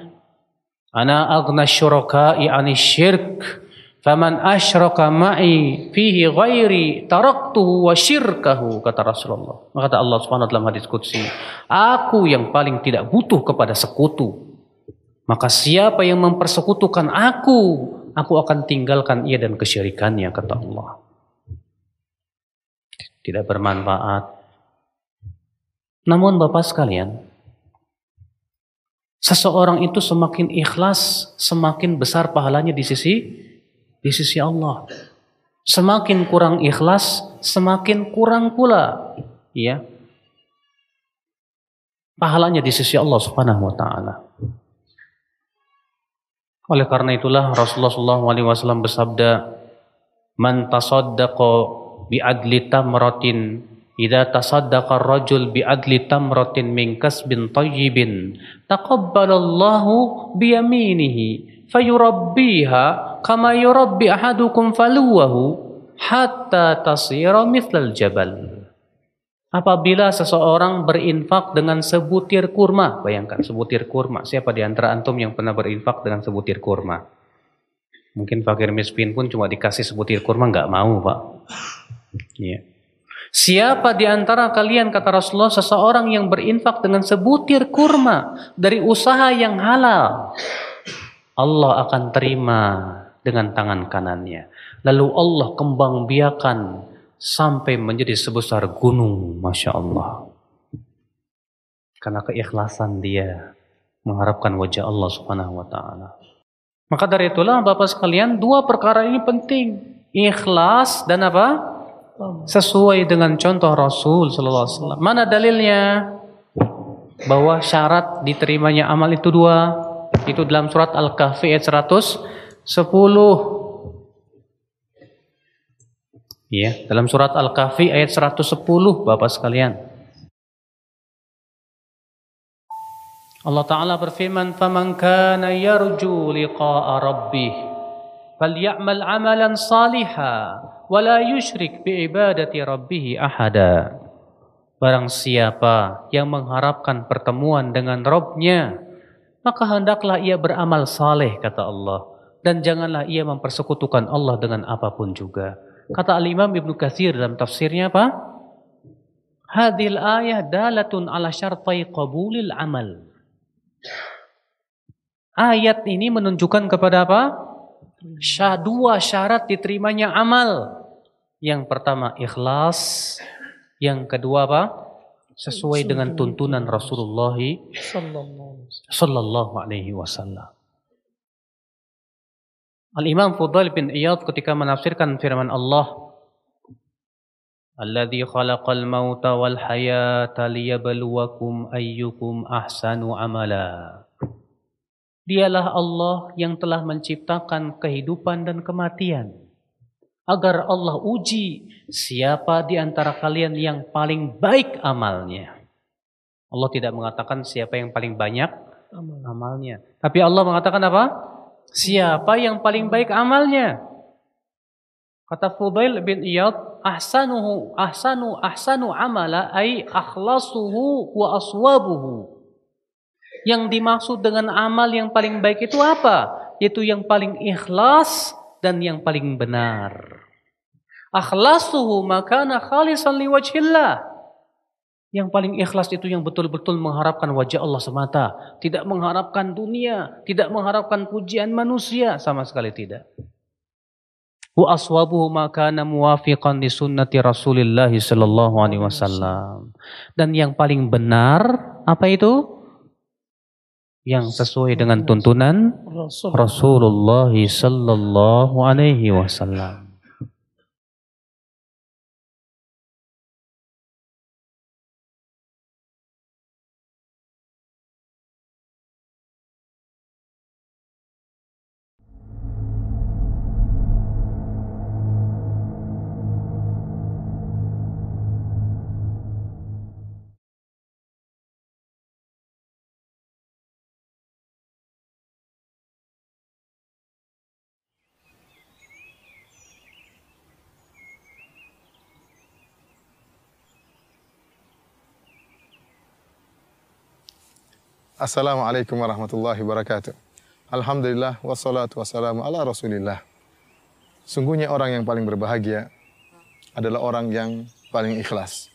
Ana aghna syuraka'i ani syirk, faman asyraka ma'i fihi ghairi taraktuhu wa syirkahu, kata Rasulullah. Maka kata Allah Subhanahu dalam hadis qudsi, Aku yang paling tidak butuh kepada sekutu. Maka siapa yang mempersekutukan aku, aku akan tinggalkan ia dan kesyirikannya, kata Allah. Tidak bermanfaat. Namun Bapak sekalian, Seseorang itu semakin ikhlas, semakin besar pahalanya di sisi di sisi Allah. Semakin kurang ikhlas, semakin kurang pula ya. Pahalanya di sisi Allah Subhanahu wa taala. Oleh karena itulah Rasulullah SAW bersabda, "Man tasaddaqa bi adli tamratin Idza tasaddaqa ar-rajul bi adli tamratin min kasbin tayyibin taqabbalallahu bi yaminihi fayurabbiha kama yurabbi ahadukum faluwahu hatta tasira mithlal jabal. Apabila seseorang berinfak dengan sebutir kurma, bayangkan sebutir kurma. Siapa di antara antum yang pernah berinfak dengan sebutir kurma? Mungkin fakir miskin pun cuma dikasih sebutir kurma nggak mau, Pak. Ya. Siapa di antara kalian kata Rasulullah seseorang yang berinfak dengan sebutir kurma dari usaha yang halal, Allah akan terima dengan tangan kanannya. Lalu Allah kembang biakan sampai menjadi sebesar gunung, masya Allah. Karena keikhlasan dia mengharapkan wajah Allah Subhanahu wa taala. Maka dari itulah Bapak sekalian, dua perkara ini penting. Ikhlas dan apa? Sesuai dengan contoh Rasul sallallahu alaihi wasallam. Mana dalilnya? Bahwa syarat diterimanya amal itu dua. Itu dalam surat Al-Kahfi ayat 110. Ya, dalam surat Al-Kahfi ayat 110 Bapak sekalian. Allah Ta'ala berfirman, فَمَنْ كَانَ يَرْجُو لِقَاءَ رَبِّهِ فَلْيَعْمَلْ عَمَلًا صَالِحًا وَلَا يُشْرِكْ بِعِبَادَةِ رَبِّهِ أَحَدًا Barang siapa yang mengharapkan pertemuan dengan Robnya, maka hendaklah ia beramal saleh, kata Allah. Dan janganlah ia mempersekutukan Allah dengan apa pun juga. Kata Al-Imam Ibnu Katsir dalam tafsirnya apa? Hadil ayah dalatun ala syartai qabulil amal. Ayat ini menunjukkan kepada apa? Dua syarat diterimanya amal. Yang pertama ikhlas, yang kedua apa? Sesuai dengan tuntunan Rasulullah sallallahu alaihi wasallam. Al-Imam Fudail bin Iyad ketika menafsirkan firman Allah Alladhi khalaqal mauta wal hayata liyabluwakum ayyukum ahsanu amala. Dialah Allah yang telah menciptakan kehidupan dan kematian agar Allah uji siapa di antara kalian yang paling baik amalnya. Allah tidak mengatakan siapa yang paling banyak amalnya. Tapi Allah mengatakan apa? Siapa yang paling baik amalnya? Kata Fudail bin Iyad, ahsanuhu ahsanu ahsanu amala ay akhlasuhu wa aswabuhu. Yang dimaksud dengan amal yang paling baik itu apa? Yaitu yang paling ikhlas dan yang paling benar. Akhlasuhu makana khalisan liwajhillah. Yang paling ikhlas itu yang betul-betul mengharapkan wajah Allah semata. Tidak mengharapkan dunia. Tidak mengharapkan pujian manusia. Sama sekali tidak. Wa aswabuhu makana muwafiqan di sunnati Rasulullah sallallahu alaihi wasallam. Dan yang paling benar apa itu? Yang sesuai dengan tuntunan Rasulullah sallallahu alaihi wasallam. Assalamualaikum warahmatullahi wabarakatuh. Alhamdulillah wassalatu wassalamu ala rasulillah. Sungguhnya orang yang paling berbahagia adalah orang yang paling ikhlas.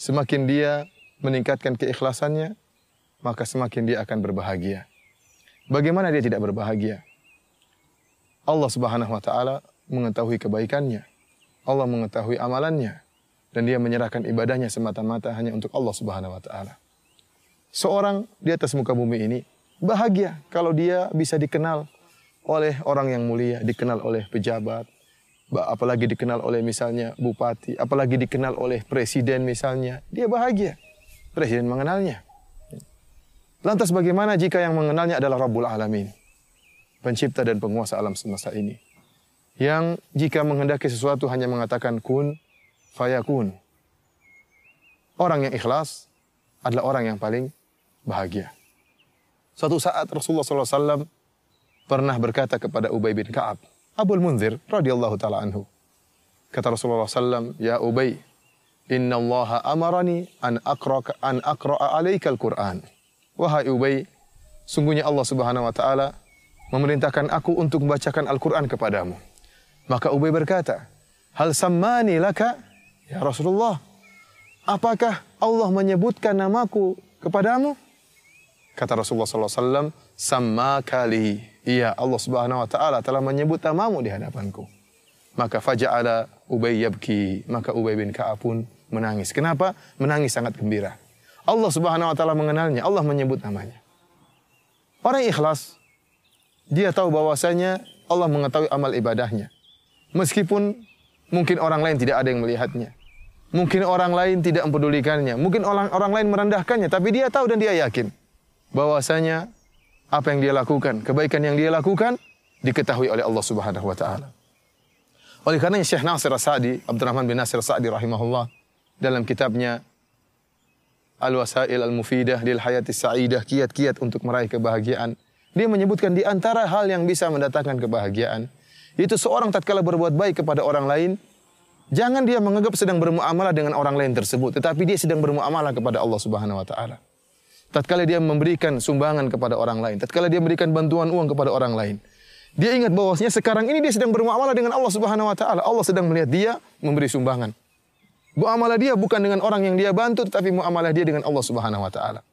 Semakin dia meningkatkan keikhlasannya, maka semakin dia akan berbahagia. Bagaimana dia tidak berbahagia? Allah Subhanahu wa taala mengetahui kebaikannya. Allah mengetahui amalannya dan dia menyerahkan ibadahnya semata-mata hanya untuk Allah Subhanahu wa taala seorang di atas muka bumi ini bahagia kalau dia bisa dikenal oleh orang yang mulia, dikenal oleh pejabat, apalagi dikenal oleh misalnya bupati, apalagi dikenal oleh presiden misalnya, dia bahagia. Presiden mengenalnya. Lantas bagaimana jika yang mengenalnya adalah Rabbul Alamin, pencipta dan penguasa alam semesta ini? Yang jika menghendaki sesuatu hanya mengatakan kun, fayakun. Orang yang ikhlas adalah orang yang paling bahagia. Suatu saat Rasulullah SAW pernah berkata kepada Ubay bin Ka'ab, Abul Munzir radhiyallahu taala anhu, Kata Rasulullah SAW, Ya Ubay, Inna Allah amarani an aqra an aqra'a alaikal Qur'an. Wahai Ubay, sungguhnya Allah Subhanahu wa taala memerintahkan aku untuk membacakan Al-Qur'an kepadamu. Maka Ubay berkata, Hal sammani laka ya Rasulullah. Apakah Allah menyebutkan namaku kepadamu? Kata Rasulullah SAW, sama kali. Iya, Allah Subhanahu Wa Taala telah menyebut namamu di hadapanku. Maka faja'ala Ubay yabki. Maka Ubay bin Ka'ab pun menangis. Kenapa? Menangis sangat gembira. Allah Subhanahu Wa Taala mengenalnya. Allah menyebut namanya. Orang ikhlas, dia tahu bahwasanya Allah mengetahui amal ibadahnya. Meskipun mungkin orang lain tidak ada yang melihatnya. Mungkin orang lain tidak mempedulikannya. Mungkin orang orang lain merendahkannya, tapi dia tahu dan dia yakin bahwasanya apa yang dia lakukan, kebaikan yang dia lakukan diketahui oleh Allah Subhanahu wa taala. Oleh karena Syekh Nasir Sa'di, Abdurrahman bin Nasir Sa'di rahimahullah dalam kitabnya Al-Wasail Al-Mufidah lil Hayati Sa'idah, kiat-kiat untuk meraih kebahagiaan. Dia menyebutkan di antara hal yang bisa mendatangkan kebahagiaan, itu seorang tatkala berbuat baik kepada orang lain, jangan dia menganggap sedang bermuamalah dengan orang lain tersebut, tetapi dia sedang bermuamalah kepada Allah Subhanahu wa taala. Tatkala dia memberikan sumbangan kepada orang lain, tatkala dia memberikan bantuan uang kepada orang lain, dia ingat bahwasanya sekarang ini dia sedang bermuamalah dengan Allah Subhanahu wa taala. Allah sedang melihat dia memberi sumbangan. Muamalah dia bukan dengan orang yang dia bantu tetapi muamalah dia dengan Allah Subhanahu wa taala.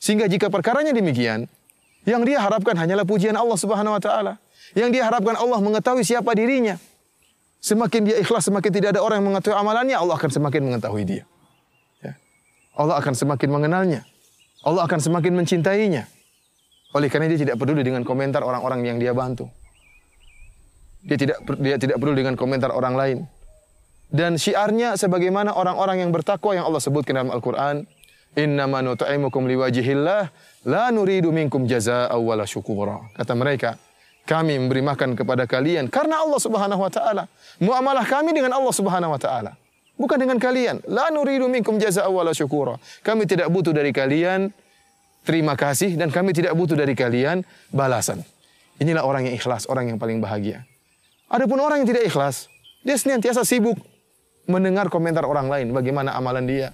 Sehingga jika perkaranya demikian, yang dia harapkan hanyalah pujian Allah Subhanahu wa taala. Yang dia harapkan Allah mengetahui siapa dirinya. Semakin dia ikhlas, semakin tidak ada orang yang mengetahui amalannya, Allah akan semakin mengetahui dia. Ya. Allah akan semakin mengenalnya. Allah akan semakin mencintainya. Oleh karena dia tidak peduli dengan komentar orang-orang yang dia bantu. Dia tidak dia tidak peduli dengan komentar orang lain. Dan syiarnya sebagaimana orang-orang yang bertakwa yang Allah sebutkan dalam Al-Qur'an, "Innama nut'imukum liwajhillah, la nuridu minkum jazaa'an wala syukura." Kata mereka, kami memberi makan kepada kalian karena Allah Subhanahu wa taala. Muamalah kami dengan Allah Subhanahu wa taala. Bukan dengan kalian. La nuridu minkum jazaa'an wala syukura. Kami tidak butuh dari kalian terima kasih dan kami tidak butuh dari kalian balasan. Inilah orang yang ikhlas, orang yang paling bahagia. Adapun orang yang tidak ikhlas, dia senantiasa sibuk mendengar komentar orang lain, bagaimana amalan dia,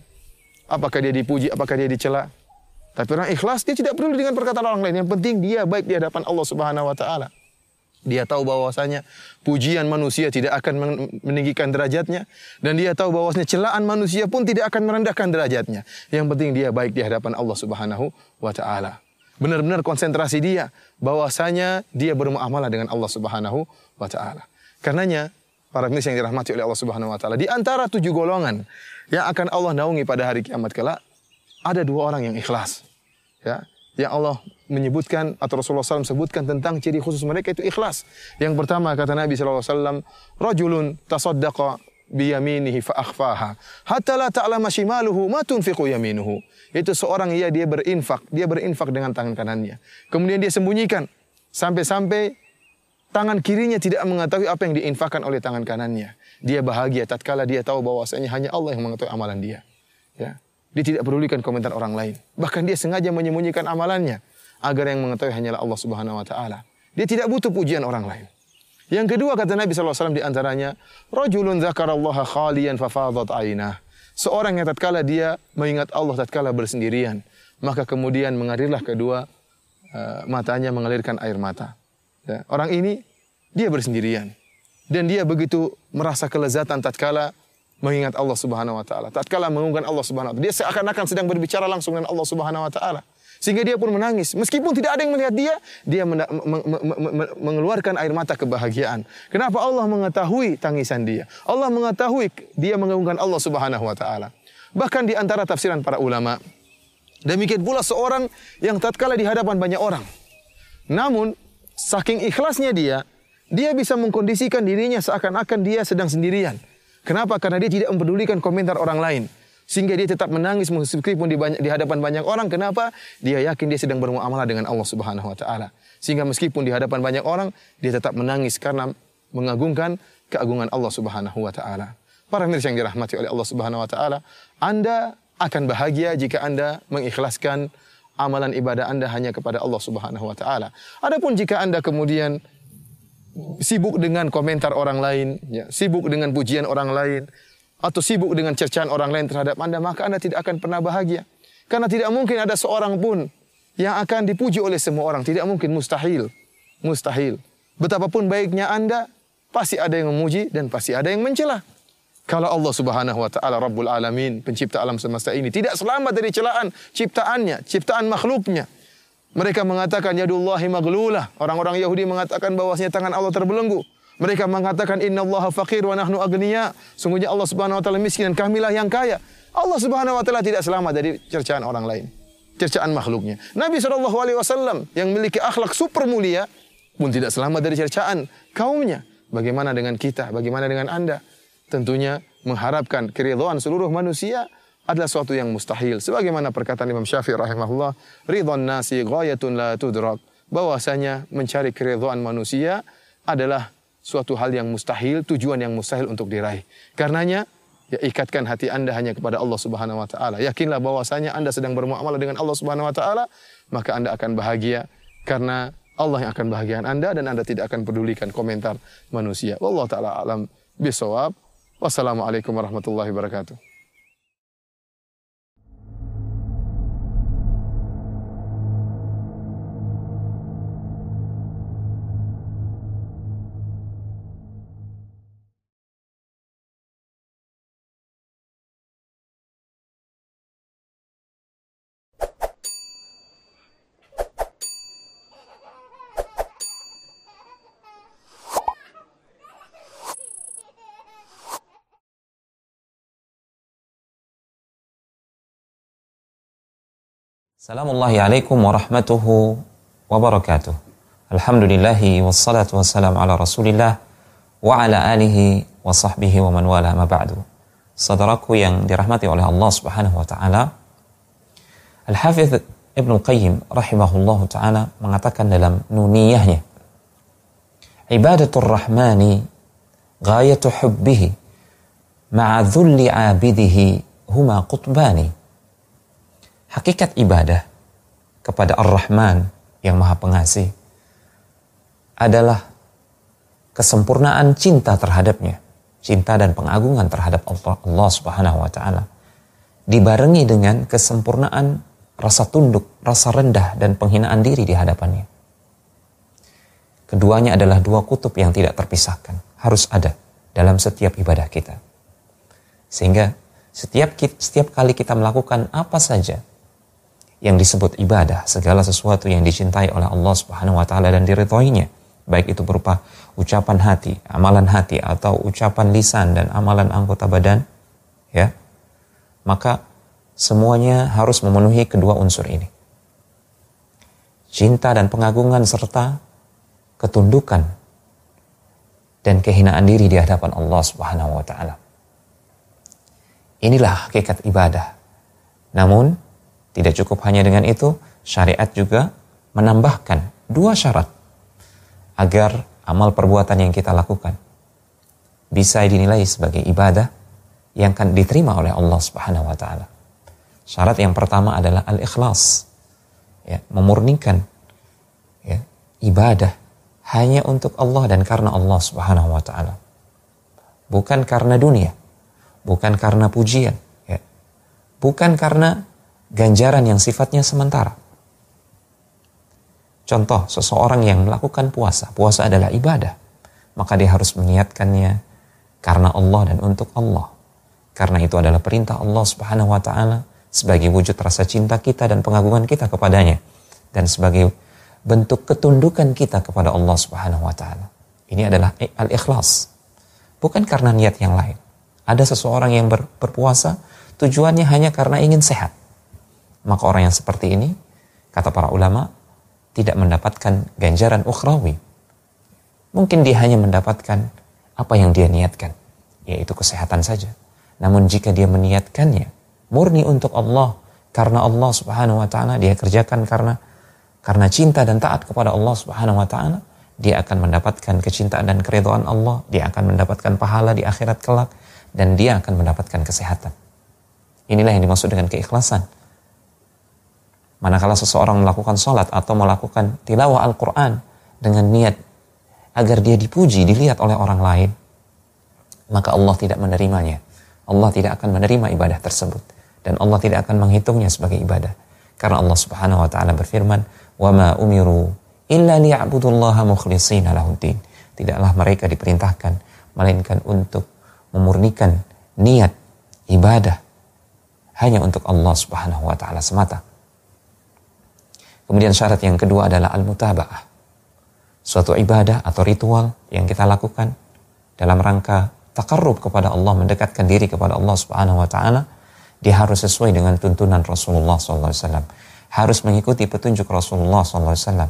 apakah dia dipuji, apakah dia dicela. Tapi orang ikhlas dia tidak peduli dengan perkataan orang lain. Yang penting dia baik di hadapan Allah Subhanahu wa taala. Dia tahu bahwasanya pujian manusia tidak akan meninggikan derajatnya dan dia tahu bahwasanya celaan manusia pun tidak akan merendahkan derajatnya. Yang penting dia baik di hadapan Allah Subhanahu wa taala. Benar-benar konsentrasi dia bahwasanya dia bermuamalah dengan Allah Subhanahu wa taala. Karenanya para pemirsa yang dirahmati oleh Allah Subhanahu wa taala, di antara tujuh golongan yang akan Allah naungi pada hari kiamat kelak, ada dua orang yang ikhlas. Ya, yang Allah menyebutkan atau Rasulullah SAW sebutkan tentang ciri khusus mereka itu ikhlas. Yang pertama kata Nabi SAW, Rajulun tasaddaqa biyaminihi fa akhfaha hatta la ta'lama shimaluhu ma tunfiqu yaminuhu. Itu seorang ia dia berinfak, dia berinfak dengan tangan kanannya. Kemudian dia sembunyikan sampai-sampai tangan kirinya tidak mengetahui apa yang diinfakkan oleh tangan kanannya. Dia bahagia tatkala dia tahu bahwasanya hanya Allah yang mengetahui amalan dia. Ya. Dia tidak pedulikan komentar orang lain. Bahkan dia sengaja menyembunyikan amalannya agar yang mengetahui hanyalah Allah Subhanahu wa taala. Dia tidak butuh pujian orang lain. Yang kedua kata Nabi SAW di antaranya, Rajulun zakarallaha khalian fafadat ainah. Seorang yang tatkala dia mengingat Allah tatkala bersendirian, maka kemudian mengalirlah kedua uh, matanya mengalirkan air mata. Ya, orang ini dia bersendirian dan dia begitu merasa kelezatan tatkala mengingat Allah Subhanahu wa taala. Tatkala mengungkan Allah Subhanahu wa taala, dia seakan-akan sedang berbicara langsung dengan Allah Subhanahu wa taala. Sehingga dia pun menangis. Meskipun tidak ada yang melihat dia, dia mengeluarkan air mata kebahagiaan. Kenapa Allah mengetahui tangisan dia? Allah mengetahui dia mengagungkan Allah Subhanahu wa taala. Bahkan di antara tafsiran para ulama, demikian pula seorang yang tatkala di hadapan banyak orang. Namun saking ikhlasnya dia, dia bisa mengkondisikan dirinya seakan-akan dia sedang sendirian. Kenapa? Karena dia tidak mempedulikan komentar orang lain. Sehingga dia tetap menangis meskipun di, banyak, di hadapan banyak orang. Kenapa? Dia yakin dia sedang bermuamalah dengan Allah Subhanahu wa taala. Sehingga meskipun di hadapan banyak orang, dia tetap menangis karena mengagungkan keagungan Allah Subhanahu wa taala. Para mirsa yang dirahmati oleh Allah Subhanahu wa taala, Anda akan bahagia jika Anda mengikhlaskan amalan ibadah Anda hanya kepada Allah Subhanahu wa taala. Adapun jika Anda kemudian sibuk dengan komentar orang lain, ya, sibuk dengan pujian orang lain, atau sibuk dengan cercaan orang lain terhadap Anda, maka Anda tidak akan pernah bahagia. Karena tidak mungkin ada seorang pun yang akan dipuji oleh semua orang. Tidak mungkin, mustahil. Mustahil. Betapapun baiknya Anda, pasti ada yang memuji dan pasti ada yang mencela. Kalau Allah Subhanahu wa taala Rabbul Alamin, pencipta alam semesta ini tidak selamat dari celaan ciptaannya, ciptaan makhluknya. Mereka mengatakan yadullahi maglulah. Orang-orang Yahudi mengatakan bahwasanya tangan Allah terbelenggu. Mereka mengatakan innallaha faqir wa nahnu agniya. Sungguhnya Allah Subhanahu wa taala miskin dan kamilah yang kaya. Allah Subhanahu wa taala tidak selamat dari cercaan orang lain, cercaan makhluknya. Nabi wasallam yang memiliki akhlak super mulia pun tidak selamat dari cercaan kaumnya. Bagaimana dengan kita? Bagaimana dengan Anda? Tentunya mengharapkan keridhaan seluruh manusia adalah suatu yang mustahil. Sebagaimana perkataan Imam Syafi'i rahimahullah, ridwan nasi ghayatun la tudrak. Bahwasanya mencari keridhaan manusia adalah suatu hal yang mustahil, tujuan yang mustahil untuk diraih. Karenanya, ya ikatkan hati Anda hanya kepada Allah Subhanahu wa taala. Yakinlah bahwasanya Anda sedang bermuamalah dengan Allah Subhanahu wa taala, maka Anda akan bahagia karena Allah yang akan bahagian Anda dan Anda tidak akan pedulikan komentar manusia. Wallahu taala alam bisawab. Wassalamualaikum warahmatullahi wabarakatuh. Assalamualaikum warahmatullahi wabarakatuh. Alhamdulillahi wassalatu wassalamu ala rasulillah wa ala alihi wa sahbihi wa man wala ma ba'du. Saudaraku yang dirahmati oleh Allah subhanahu wa ta'ala, Al-Hafidh Ibn Qayyim rahimahullah ta'ala mengatakan dalam nuniyahnya, Ibadatul Rahmani ghayatu hubbihi ma'a dhulli abidihi huma qutbani hakikat ibadah kepada Ar-Rahman yang Maha Pengasih adalah kesempurnaan cinta terhadapnya, cinta dan pengagungan terhadap Allah, Subhanahu wa taala dibarengi dengan kesempurnaan rasa tunduk, rasa rendah dan penghinaan diri di hadapannya. Keduanya adalah dua kutub yang tidak terpisahkan, harus ada dalam setiap ibadah kita. Sehingga setiap setiap kali kita melakukan apa saja yang disebut ibadah, segala sesuatu yang dicintai oleh Allah Subhanahu wa taala dan diridhoinya, baik itu berupa ucapan hati, amalan hati atau ucapan lisan dan amalan anggota badan, ya. Maka semuanya harus memenuhi kedua unsur ini. Cinta dan pengagungan serta ketundukan dan kehinaan diri di hadapan Allah Subhanahu wa taala. Inilah hakikat ibadah. Namun tidak cukup hanya dengan itu, syariat juga menambahkan dua syarat agar amal perbuatan yang kita lakukan bisa dinilai sebagai ibadah yang akan diterima oleh Allah Subhanahu wa taala. Syarat yang pertama adalah al-ikhlas. Ya, memurnikan ya, ibadah hanya untuk Allah dan karena Allah Subhanahu wa taala. Bukan karena dunia, bukan karena pujian, ya. Bukan karena ganjaran yang sifatnya sementara. Contoh, seseorang yang melakukan puasa, puasa adalah ibadah, maka dia harus meniatkannya karena Allah dan untuk Allah. Karena itu adalah perintah Allah Subhanahu wa taala sebagai wujud rasa cinta kita dan pengagungan kita kepadanya dan sebagai bentuk ketundukan kita kepada Allah Subhanahu wa taala. Ini adalah al-ikhlas. Bukan karena niat yang lain. Ada seseorang yang ber, berpuasa tujuannya hanya karena ingin sehat maka orang yang seperti ini, kata para ulama, tidak mendapatkan ganjaran ukhrawi. Mungkin dia hanya mendapatkan apa yang dia niatkan, yaitu kesehatan saja. Namun jika dia meniatkannya murni untuk Allah, karena Allah Subhanahu wa taala dia kerjakan karena karena cinta dan taat kepada Allah Subhanahu wa taala, dia akan mendapatkan kecintaan dan keridhaan Allah, dia akan mendapatkan pahala di akhirat kelak dan dia akan mendapatkan kesehatan. Inilah yang dimaksud dengan keikhlasan. Manakala seseorang melakukan sholat atau melakukan tilawah Al-Quran dengan niat agar dia dipuji, dilihat oleh orang lain, maka Allah tidak menerimanya. Allah tidak akan menerima ibadah tersebut dan Allah tidak akan menghitungnya sebagai ibadah. Karena Allah Subhanahu wa taala berfirman, "Wa ma umiru illa liya'budullaha mukhlishina lahuddin." Tidaklah mereka diperintahkan melainkan untuk memurnikan niat ibadah hanya untuk Allah Subhanahu wa taala semata. Kemudian syarat yang kedua adalah al-mutaba'ah. Suatu ibadah atau ritual yang kita lakukan dalam rangka takarrub kepada Allah, mendekatkan diri kepada Allah Subhanahu wa taala, dia harus sesuai dengan tuntunan Rasulullah SAW. Harus mengikuti petunjuk Rasulullah SAW.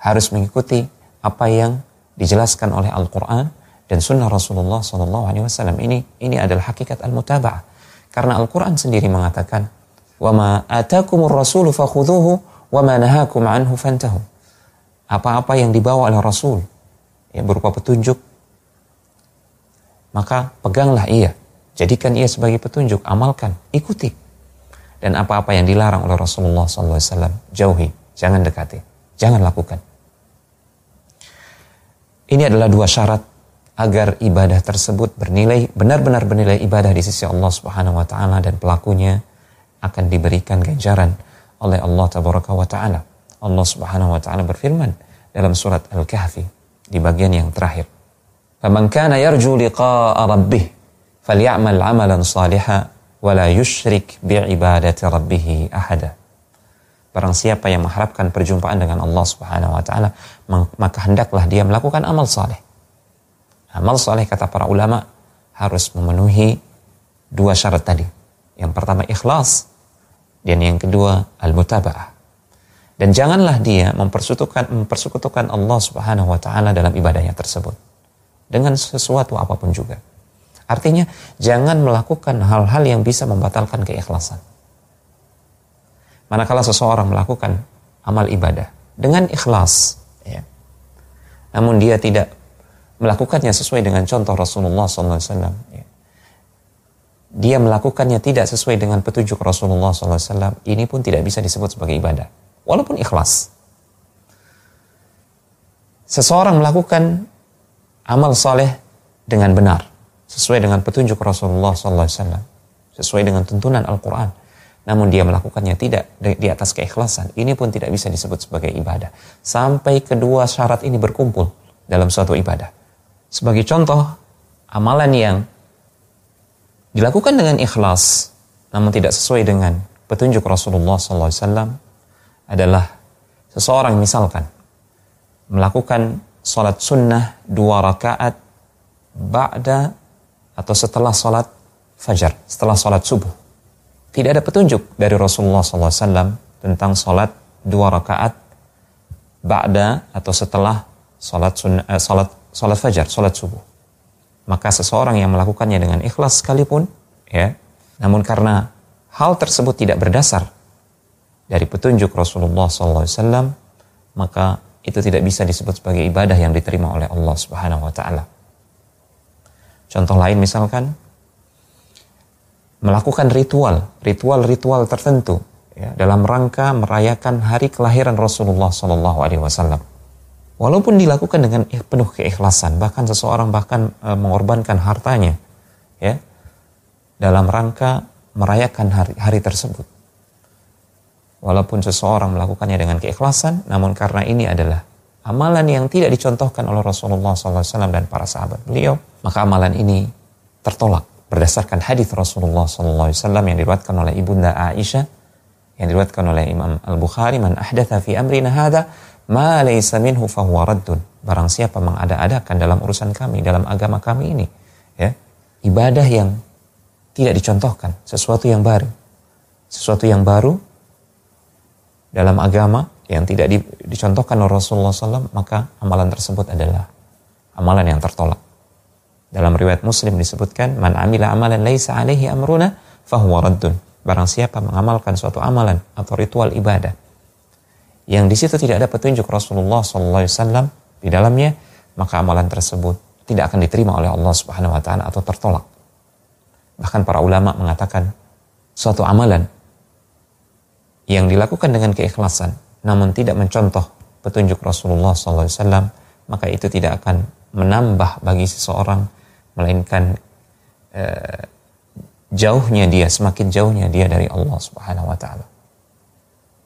Harus mengikuti apa yang dijelaskan oleh Al-Quran dan Sunnah Rasulullah SAW. Ini ini adalah hakikat al-mutaba'ah. Karena Al-Quran sendiri mengatakan, وَمَا آتَاكُمُ الرَّسُولُ فَخُذُوهُ wa nahakum anhu fantahu. Apa-apa yang dibawa oleh Rasul yang berupa petunjuk maka peganglah ia, jadikan ia sebagai petunjuk, amalkan, ikuti. Dan apa-apa yang dilarang oleh Rasulullah SAW, jauhi, jangan dekati, jangan lakukan. Ini adalah dua syarat agar ibadah tersebut bernilai benar-benar bernilai ibadah di sisi Allah Subhanahu wa taala dan pelakunya akan diberikan ganjaran oleh Allah tabaraka wa taala. Allah Subhanahu wa taala berfirman dalam surat Al-Kahfi di bagian yang terakhir. "Faman kana yarju liqa'a rabbih falyamal 'amalan salihan wa la yusyrik bi'ibadati rabbih ahada." Barang siapa yang mengharapkan perjumpaan dengan Allah Subhanahu wa taala, maka hendaklah dia melakukan amal saleh. Amal saleh kata para ulama harus memenuhi dua syarat tadi. Yang pertama ikhlas dan yang kedua al-mutaba'ah. Dan janganlah dia mempersekutukan mempersekutukan Allah Subhanahu wa taala dalam ibadahnya tersebut dengan sesuatu apa pun juga. Artinya jangan melakukan hal-hal yang bisa membatalkan keikhlasan. Manakala seseorang melakukan amal ibadah dengan ikhlas, ya, namun dia tidak melakukannya sesuai dengan contoh Rasulullah SAW, ya, dia melakukannya tidak sesuai dengan petunjuk Rasulullah SAW, ini pun tidak bisa disebut sebagai ibadah, walaupun ikhlas. Seseorang melakukan amal soleh dengan benar, sesuai dengan petunjuk Rasulullah SAW, sesuai dengan tuntunan Al-Quran, namun dia melakukannya tidak di atas keikhlasan, ini pun tidak bisa disebut sebagai ibadah. Sampai kedua syarat ini berkumpul dalam suatu ibadah. Sebagai contoh, amalan yang dilakukan dengan ikhlas, namun tidak sesuai dengan petunjuk Rasulullah SAW adalah seseorang misalkan melakukan sholat sunnah dua rakaat ba'da atau setelah sholat fajar, setelah sholat subuh tidak ada petunjuk dari Rasulullah SAW tentang sholat dua rakaat ba'da atau setelah sholat, sunnah, eh, sholat, sholat fajar, sholat subuh. Maka seseorang yang melakukannya dengan ikhlas sekalipun, ya, namun karena hal tersebut tidak berdasar dari petunjuk Rasulullah SAW, maka itu tidak bisa disebut sebagai ibadah yang diterima oleh Allah Subhanahu Wa Taala. Contoh lain misalkan, melakukan ritual, ritual-ritual tertentu ya, dalam rangka merayakan hari kelahiran Rasulullah Shallallahu Alaihi Wasallam. Walaupun dilakukan dengan penuh keikhlasan, bahkan seseorang bahkan e, mengorbankan hartanya, ya, dalam rangka merayakan hari, hari tersebut. Walaupun seseorang melakukannya dengan keikhlasan, namun karena ini adalah amalan yang tidak dicontohkan oleh Rasulullah SAW dan para sahabat beliau, maka amalan ini tertolak berdasarkan hadis Rasulullah SAW yang diriwayatkan oleh ibunda Aisyah yang diriwayatkan oleh Imam Al Bukhari man ahdatha fi amrina hada ma laysa minhu fahuwa raddun barang siapa mengada-adakan dalam urusan kami dalam agama kami ini ya ibadah yang tidak dicontohkan sesuatu yang baru sesuatu yang baru dalam agama yang tidak di, dicontohkan oleh Rasulullah SAW maka amalan tersebut adalah amalan yang tertolak dalam riwayat Muslim disebutkan, "Man amila amalan laisa alaihi amruna fahuwa raddun." Barang siapa mengamalkan suatu amalan atau ritual ibadah yang di situ tidak ada petunjuk Rasulullah SAW di dalamnya, maka amalan tersebut tidak akan diterima oleh Allah Subhanahu wa taala atau tertolak. Bahkan para ulama mengatakan suatu amalan yang dilakukan dengan keikhlasan namun tidak mencontoh petunjuk Rasulullah SAW maka itu tidak akan menambah bagi seseorang melainkan eh, jauhnya dia semakin jauhnya dia dari Allah Subhanahu wa taala.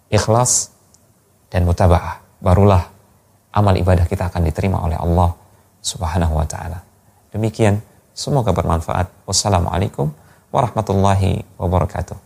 Ikhlas dan mutabaah barulah amal ibadah kita akan diterima oleh Allah Subhanahu wa taala. Demikian, semoga bermanfaat. Wassalamualaikum warahmatullahi wabarakatuh.